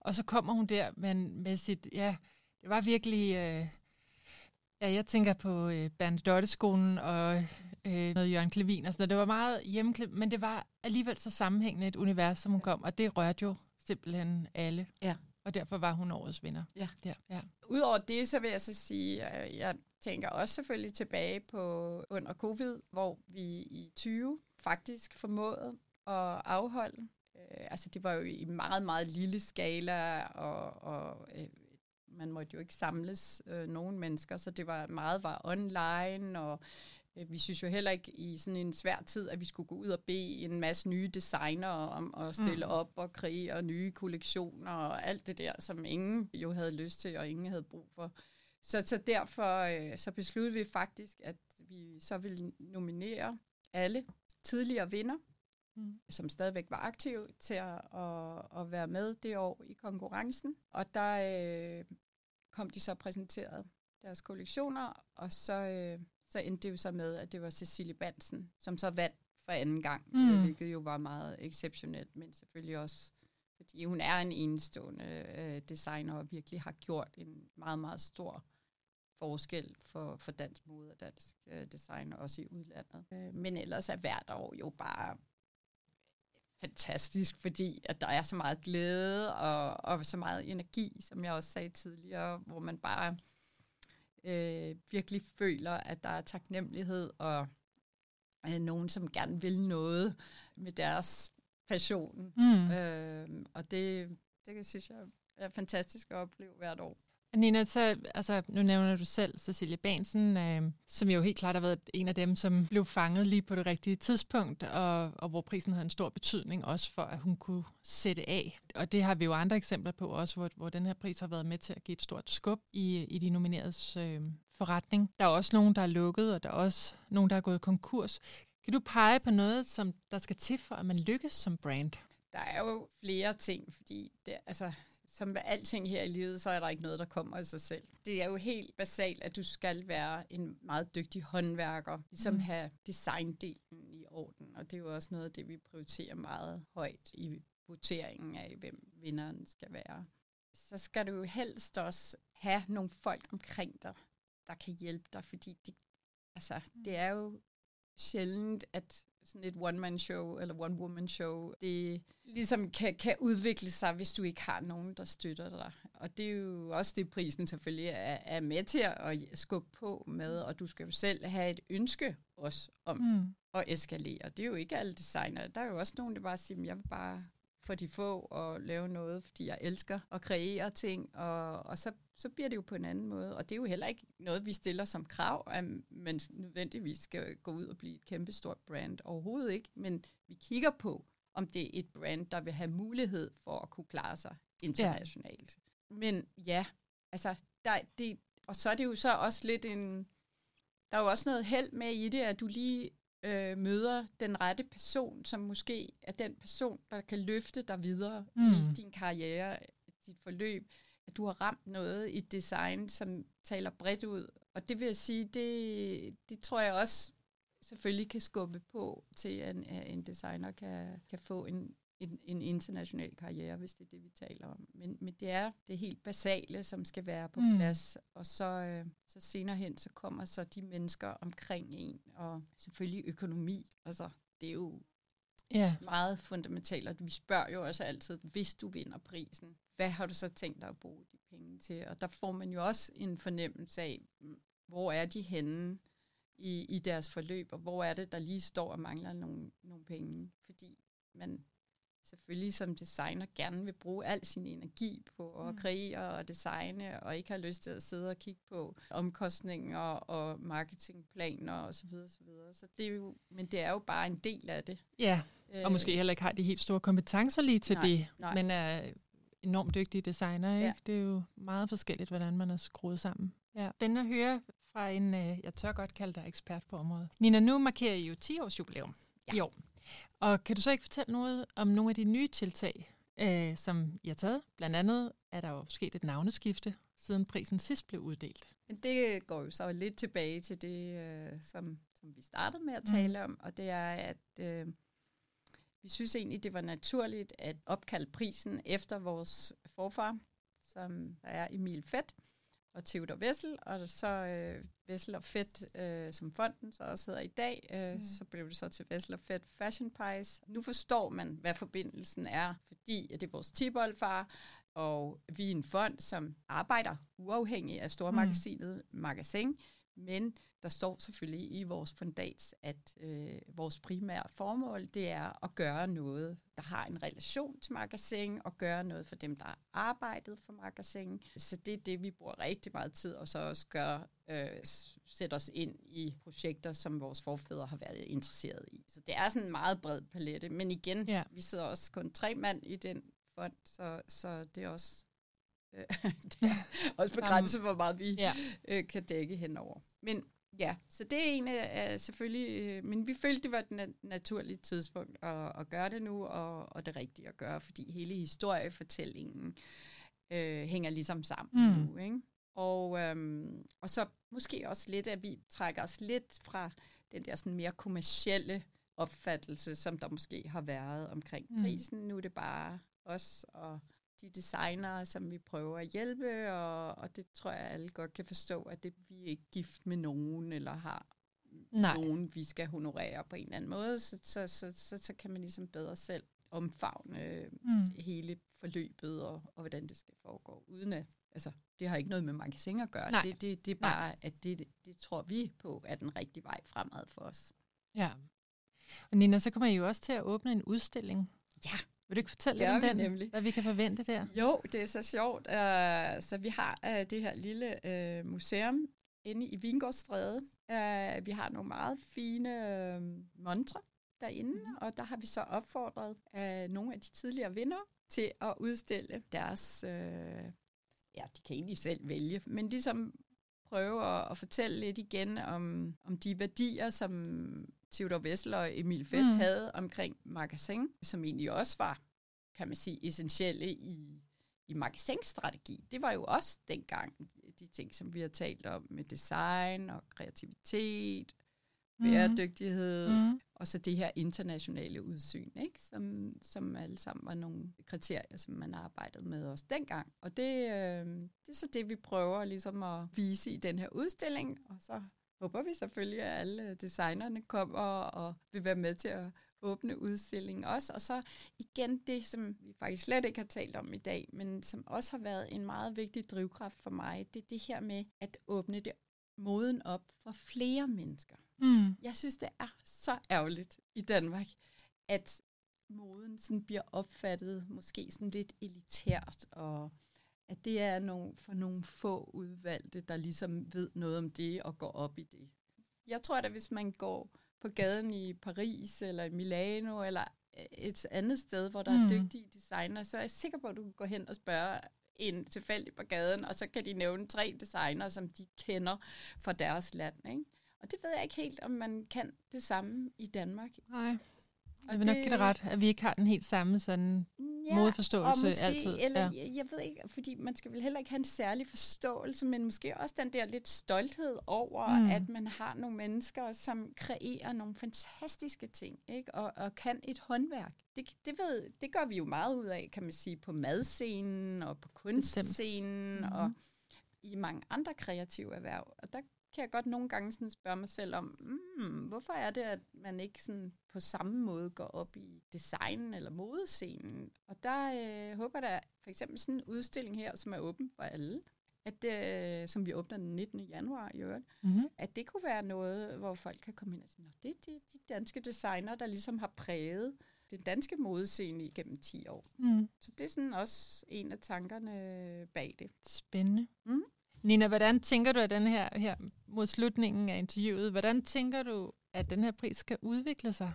S1: Og så kommer hun der med, med sit, ja, det var virkelig, øh, ja, jeg tænker på øh, Bernadotte-skolen og øh, noget Jørgen Klevin og sådan noget. Det var meget hjemmeklippet, men det var alligevel så sammenhængende et univers, som hun kom, og det rørte jo simpelthen alle.
S3: Ja.
S1: Og derfor var hun årets vinder.
S3: Ja.
S1: Der, ja.
S3: Udover det, så vil jeg så sige, at jeg tænker også selvfølgelig tilbage på under covid, hvor vi i 20 faktisk formåede at afholde. Øh, altså det var jo i meget, meget lille skala, og, og øh, man måtte jo ikke samles øh, nogen mennesker, så det var meget var online, og øh, vi synes jo heller ikke i sådan en svær tid, at vi skulle gå ud og bede en masse nye designer om at stille mm. op og krige og nye kollektioner og alt det der, som ingen jo havde lyst til, og ingen havde brug for. Så, så derfor øh, så besluttede vi faktisk, at vi så ville nominere alle tidligere vinder, mm. som stadigvæk var aktive, til at, at, at være med det år i konkurrencen. Og der øh, kom de så præsenteret deres kollektioner, og så, øh, så endte det jo så med, at det var Cecilie Bansen, som så vandt for anden gang,
S1: mm.
S3: hvilket jo var meget exceptionelt, men selvfølgelig også, fordi hun er en enestående øh, designer og virkelig har gjort en meget, meget stor forskel for, for dansk mode og dansk øh, design, også i udlandet. Øh, men ellers er hvert år jo bare fantastisk, fordi at der er så meget glæde og, og så meget energi, som jeg også sagde tidligere, hvor man bare øh, virkelig føler, at der er taknemmelighed og øh, nogen, som gerne vil noget med deres passion.
S1: Mm.
S3: Øh, og det, det synes jeg er fantastisk at opleve hvert år.
S1: Nina, så, altså, nu nævner du selv Cecilie Bansen, øh, som jo helt klart har været en af dem, som blev fanget lige på det rigtige tidspunkt, og, og hvor prisen havde en stor betydning også for, at hun kunne sætte af. Og det har vi jo andre eksempler på også, hvor, hvor den her pris har været med til at give et stort skub i, i de nomineredes øh, forretning. Der er også nogen, der er lukket, og der er også nogen, der er gået konkurs. Kan du pege på noget, som der skal til for, at man lykkes som brand?
S3: Der er jo flere ting, fordi det, altså, som med alting her i livet, så er der ikke noget, der kommer af sig selv. Det er jo helt basalt, at du skal være en meget dygtig håndværker, ligesom
S1: Mm.
S3: have designdelen i orden. Og det er jo også noget af det, vi prioriterer meget højt i voteringen af, hvem vinderen skal være. Så skal du jo helst også have nogle folk omkring dig, der kan hjælpe dig, fordi det, altså, det er jo sjældent, at sådan et one-man-show eller one-woman-show, det ligesom kan, kan udvikle sig, hvis du ikke har nogen, der støtter dig. Og det er jo også det, prisen selvfølgelig er, er med til at skubbe på med, og du skal jo selv have et ønske også om
S1: Mm.
S3: at eskalere. Det er jo ikke alle designere. Der er jo også nogen, der bare siger, "Men jeg vil bare for de få og lave noget, fordi jeg elsker at kreere ting, og, og så, så bliver det jo på en anden måde. Og det er jo heller ikke noget, vi stiller som krav, at man nødvendigvis skal gå ud og blive et kæmpestort brand. Overhovedet ikke, men vi kigger på, om det er et brand, der vil have mulighed for at kunne klare sig internationalt. Ja. Men ja, altså, der, det, og så er det jo så også lidt en, der er jo også noget held med i det, at du lige øh, møder den rette person, som måske er den person, der kan løfte dig videre mm. I din karriere, dit forløb. At du har ramt noget i design, som taler bredt ud. Og det vil jeg sige, det, det tror jeg også selvfølgelig kan skubbe på til, at en, at en designer kan, kan få en, en, en international karriere, hvis det er det, vi taler om. Men, men det er det helt basale, som skal være på
S1: Mm.
S3: plads. Og så, øh, så senere hen, så kommer så de mennesker omkring en, og selvfølgelig økonomi. Altså, det er jo
S1: Ja.
S3: meget fundamentalt, og vi spørger jo også altid, hvis du vinder prisen, hvad har du så tænkt dig at bruge de penge til? Og der får man jo også en fornemmelse af, mm, hvor er de henne i, i deres forløb, og hvor er det, der lige står og mangler nogle, nogle penge. Fordi man selvfølgelig som designer gerne vil bruge al sin energi på at
S1: Mm.
S3: kreere og designe, og ikke har lyst til at sidde og kigge på omkostninger og marketingplaner osv. Så, videre, så, videre. så det er jo, men det er jo bare en del af det.
S1: ja, og måske heller ikke har de helt store kompetencer lige til
S3: nej,
S1: det,
S3: nej.
S1: men er enormt dygtige designer. Ikke?
S3: Ja.
S1: Det er jo meget forskelligt, hvordan man er skruet sammen. Ja. Spændende at høre fra en, øh, jeg tør godt kalde dig ekspert på området. Nina, nu markerer I jo 10 års jubilæum
S3: Ja.
S1: i år. Og kan du så ikke fortælle noget om nogle af de nye tiltag, øh, som I har taget? Blandt andet er der jo sket et navneskifte, siden prisen sidst blev uddelt.
S3: Men det går jo så lidt tilbage til det, øh, som, som vi startede med at
S1: Mm.
S3: tale om, og det er, at øh, vi synes egentlig, det var naturligt at opkalde prisen efter vores forfar, som er Emil Fett og Theodor Vessel, og så øh, Vessel og Fett, øh, som fonden så også hedder i dag, øh,
S1: Mm.
S3: så blev det så til Vessel og Fett Fashion Prize. Nu forstår man, hvad forbindelsen er, fordi det er vores tiboldfar, og vi er en fond, som arbejder uafhængigt af stormagasinet mm. Magasin, men der står selvfølgelig i vores fundats, at øh, vores primære formål, det er at gøre noget, der har en relation til Magasin, og gøre noget for dem, der har arbejdet for Magasin. Så det er det, vi bruger rigtig meget tid, og så også gør, øh, sætte os ind i projekter, som vores forfædre har været interesseret i. Så det er sådan en meget bred palette, men igen,
S1: Ja.
S3: vi sidder også kun tre mand i den fond, så, så det er også, øh, det er også begrænset, hvor meget vi
S1: Ja.
S3: øh, kan dække henover. Men ja, så det er en af selvfølgelig, øh, men vi følte, det var et na- naturligt tidspunkt at, at gøre det nu, og, og det rigtige at gøre, fordi hele historiefortællingen øh, hænger ligesom sammen
S1: Mm.
S3: mm. nu. Ikke? Og, øhm, og så måske også lidt, at vi trækker os lidt fra den der sådan mere kommercielle opfattelse, som der måske har været omkring
S1: Mm.
S3: prisen. Nu er det bare os og de designere, som vi prøver at hjælpe, og, og det tror jeg, alle godt kan forstå, at det, vi er ikke gift med nogen, eller har
S1: Nej.
S3: nogen, vi skal honorere på en eller anden måde, så, så, så, så, så kan man ligesom bedre selv omfavne
S1: Mm.
S3: hele forløbet og, og hvordan det skal foregå, uden at, altså, det har ikke noget med magasin at gøre.
S1: Nej.
S3: Det, det, det er
S1: Nej.
S3: bare, at det, det, det tror vi på er den rigtige vej fremad for os.
S1: Ja. Og Nina, så kommer I jo også til at åbne en udstilling.
S3: Ja.
S1: Vil du ikke fortælle lidt om den?
S3: nemlig.
S1: Hvad vi kan forvente der?
S3: Jo, det er så sjovt. Uh, så vi har uh, det her lille uh, museum inde i Vingårdstræde. Uh, vi har nogle meget fine uh, montre derinde, mm. og der har vi så opfordret uh, nogle af de tidligere vinder til at udstille deres... Uh, ja, de kan egentlig selv vælge, men ligesom prøve at, at fortælle lidt igen om, om de værdier, som Theodor Wessel og Emil Felt
S1: Mm.
S3: mm. havde omkring magasin, som egentlig også var, kan man sige, essentielle i, i magasinstrategi. Det var jo også dengang de ting, som vi har talt om med design og kreativitet,
S1: Mhm.
S3: bæredygtighed, mm.
S1: Mm.
S3: og så det her internationale udsyn, ikke? Som, som alle sammen var nogle kriterier, som man arbejdede med også dengang. Og det, øh, det er så det, vi prøver ligesom at vise i den her udstilling, og så håber vi selvfølgelig, at alle designerne kommer og vil være med til at åbne udstillingen også. Og så igen det, som vi faktisk slet ikke har talt om i dag, men som også har været en meget vigtig drivkraft for mig, det er det her med at åbne det moden op for flere mennesker.
S1: Mm.
S3: Jeg synes, det er så ærgerligt i Danmark, at moden sådan bliver opfattet måske sådan lidt elitært, og at det er nogle, for nogle få udvalgte, der ligesom ved noget om det og går op i det. Jeg tror da, hvis man går på gaden i Paris eller i Milano eller et andet sted, hvor der mm.
S1: Mm.
S3: er dygtige designer, så er jeg sikker på, at du kan gå hen og spørge en tilfældig på gaden, og så kan de nævne tre designer, som de kender fra deres land. Ikke? Og det ved jeg ikke helt, om man kan det samme i Danmark.
S1: Nej.
S3: Og
S1: Jeg vil nok give dig ret, at vi ikke har den helt samme sådan
S3: Ja,
S1: modeforståelse
S3: og måske,
S1: altid.
S3: Eller,
S1: ja.
S3: ja. jeg ved ikke, fordi man skal vel heller ikke have en særlig forståelse, men måske også den der lidt stolthed over,
S1: Mm.
S3: at man har nogle mennesker, som kreerer nogle fantastiske ting, ikke? Og, og kan et håndværk. Det, det, ved, det gør vi jo meget ud af, kan man sige, på madscenen og på kunstscenen mm-hmm. og i mange andre kreative erhverv. Og der kan jeg godt nogle gange sådan spørge mig selv om, mm, hvorfor er det, at man ikke sådan på samme måde går op i design eller modescenen? Og der øh, håber der for eksempel sådan en udstilling her, som er åben for alle, at, øh, som vi åbner den 19. januar i øvrigt,
S1: Mm-hmm.
S3: at det kunne være noget, hvor folk kan komme ind og sige, Nå, det er de, de danske designer, der ligesom har præget den danske modescene igennem 10 år.
S1: Mm.
S3: Så det er sådan også en af tankerne bag det.
S1: Spændende.
S3: Mm.
S1: Nina, hvordan tænker du, at den her, her mod slutningen af interviewet, hvordan tænker du, at den her pris skal udvikle sig?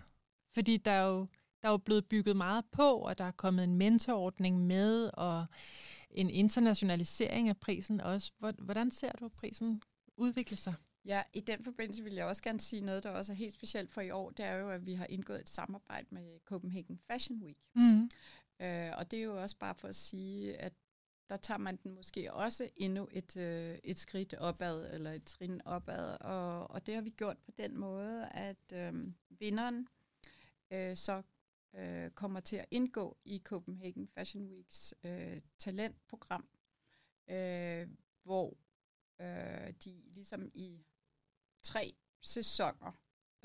S1: Fordi der er jo, der er jo blevet bygget meget på, og der er kommet en mentorordning med, og en internationalisering af prisen også. Hvor- Hvordan ser du prisen udvikle sig?
S3: Ja, i den forbindelse vil jeg også gerne sige noget, der også er helt specielt for i år. Det er jo, at vi har indgået et samarbejde med Copenhagen Fashion Week.
S1: Mm.
S3: Øh, og det er jo også bare for at sige, at der tager man den måske også endnu et, øh, et skridt opad, eller et trin opad. Og, og det har vi gjort på den måde, at øh, vinderen øh, så øh, kommer til at indgå i Copenhagen Fashion Weeks øh, talentprogram, øh, hvor øh, de ligesom i tre sæsoner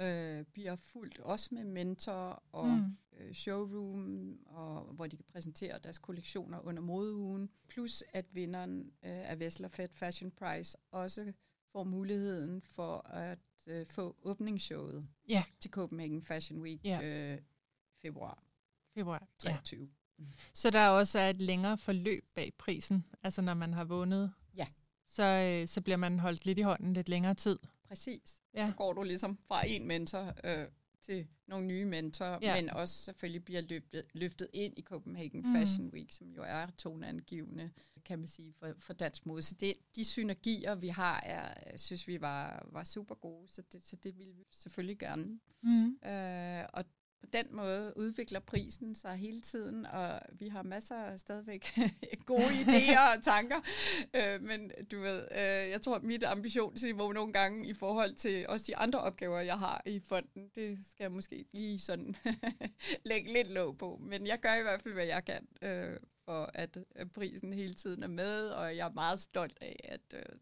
S3: øh, bliver fuldt, også med mentor og
S1: Mm.
S3: øh, showroom, og hvor de kan præsentere deres kollektioner under modeugen. Plus at vinderen øh, af Vessler Fed Fashion Prize også får muligheden for at øh, få åbningsshowet
S1: Ja.
S3: til Copenhagen Fashion Week
S1: Ja.
S3: øh, februar
S1: Februar. Ja.
S3: 23.
S1: Så der også er et længere forløb bag prisen, altså når man har vundet.
S3: Ja.
S1: Så, øh, så bliver man holdt lidt i hånden lidt længere tid.
S3: Præcis.
S1: Ja.
S3: Så går du ligesom fra en mentor øh, til nogle nye mentorer,
S1: Ja.
S3: men også selvfølgelig bliver løftet, løftet ind i Copenhagen
S1: Mhm.
S3: Fashion Week, som jo er toneangivende, kan man sige, for, for dansk mode. Så det, de synergier, vi har, er, synes vi var, var super gode, så det, så det ville vi selvfølgelig gerne.
S1: Mm.
S3: Øh, og på den måde udvikler prisen sig hele tiden, og vi har masser af stadigvæk gode idéer og tanker. Øh, men du ved, øh, jeg tror, at mit ambitionsniveau nogle gange i forhold til også de andre opgaver, jeg har i fonden, det skal jeg måske lige sådan lægge lidt låg på. Men jeg gør i hvert fald, hvad jeg kan, øh, for at prisen hele tiden er med, og jeg er meget stolt af, at, øh,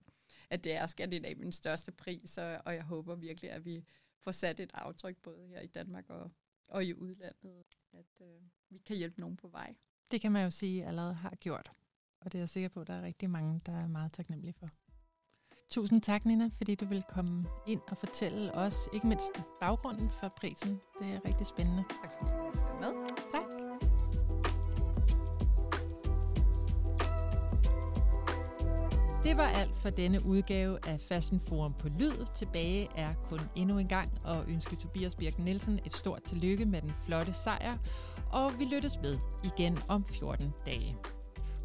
S3: at det er Skandinaviens største pris, og, og jeg håber virkelig, at vi får sat et aftryk både her i Danmark og, og i udlandet, at øh, vi kan hjælpe nogen på vej.
S1: Det kan man jo sige allerede har gjort, og det er jeg sikker på, at der er rigtig mange, der er meget taknemmelige for. Tusind tak, Nina, fordi du vil komme ind og fortælle os, ikke mindst baggrunden for prisen. Det er rigtig spændende.
S3: Tak fordi du var med.
S1: Tak. Det var alt for denne udgave af Fashion Forum på Lyd. Tilbage er kun endnu en gang at ønske Tobias Birk Nielsen et stort tillykke med den flotte sejr, og vi lyttes med igen om 14 dage.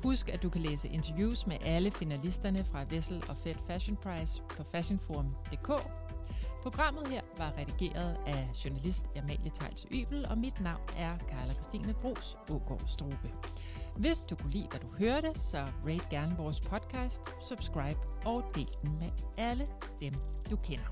S1: Husk, at du kan læse interviews med alle finalisterne fra Vessel og Fed Fashion Prize på fashionforum.dk. Programmet her var redigeret af journalist Amalie Tejls Ybel, og mit navn er Karla Christine Gros Ågaard Strube. Hvis du kunne lide, hvad du hørte, så rate gerne vores podcast, subscribe og del den med alle dem, du kender.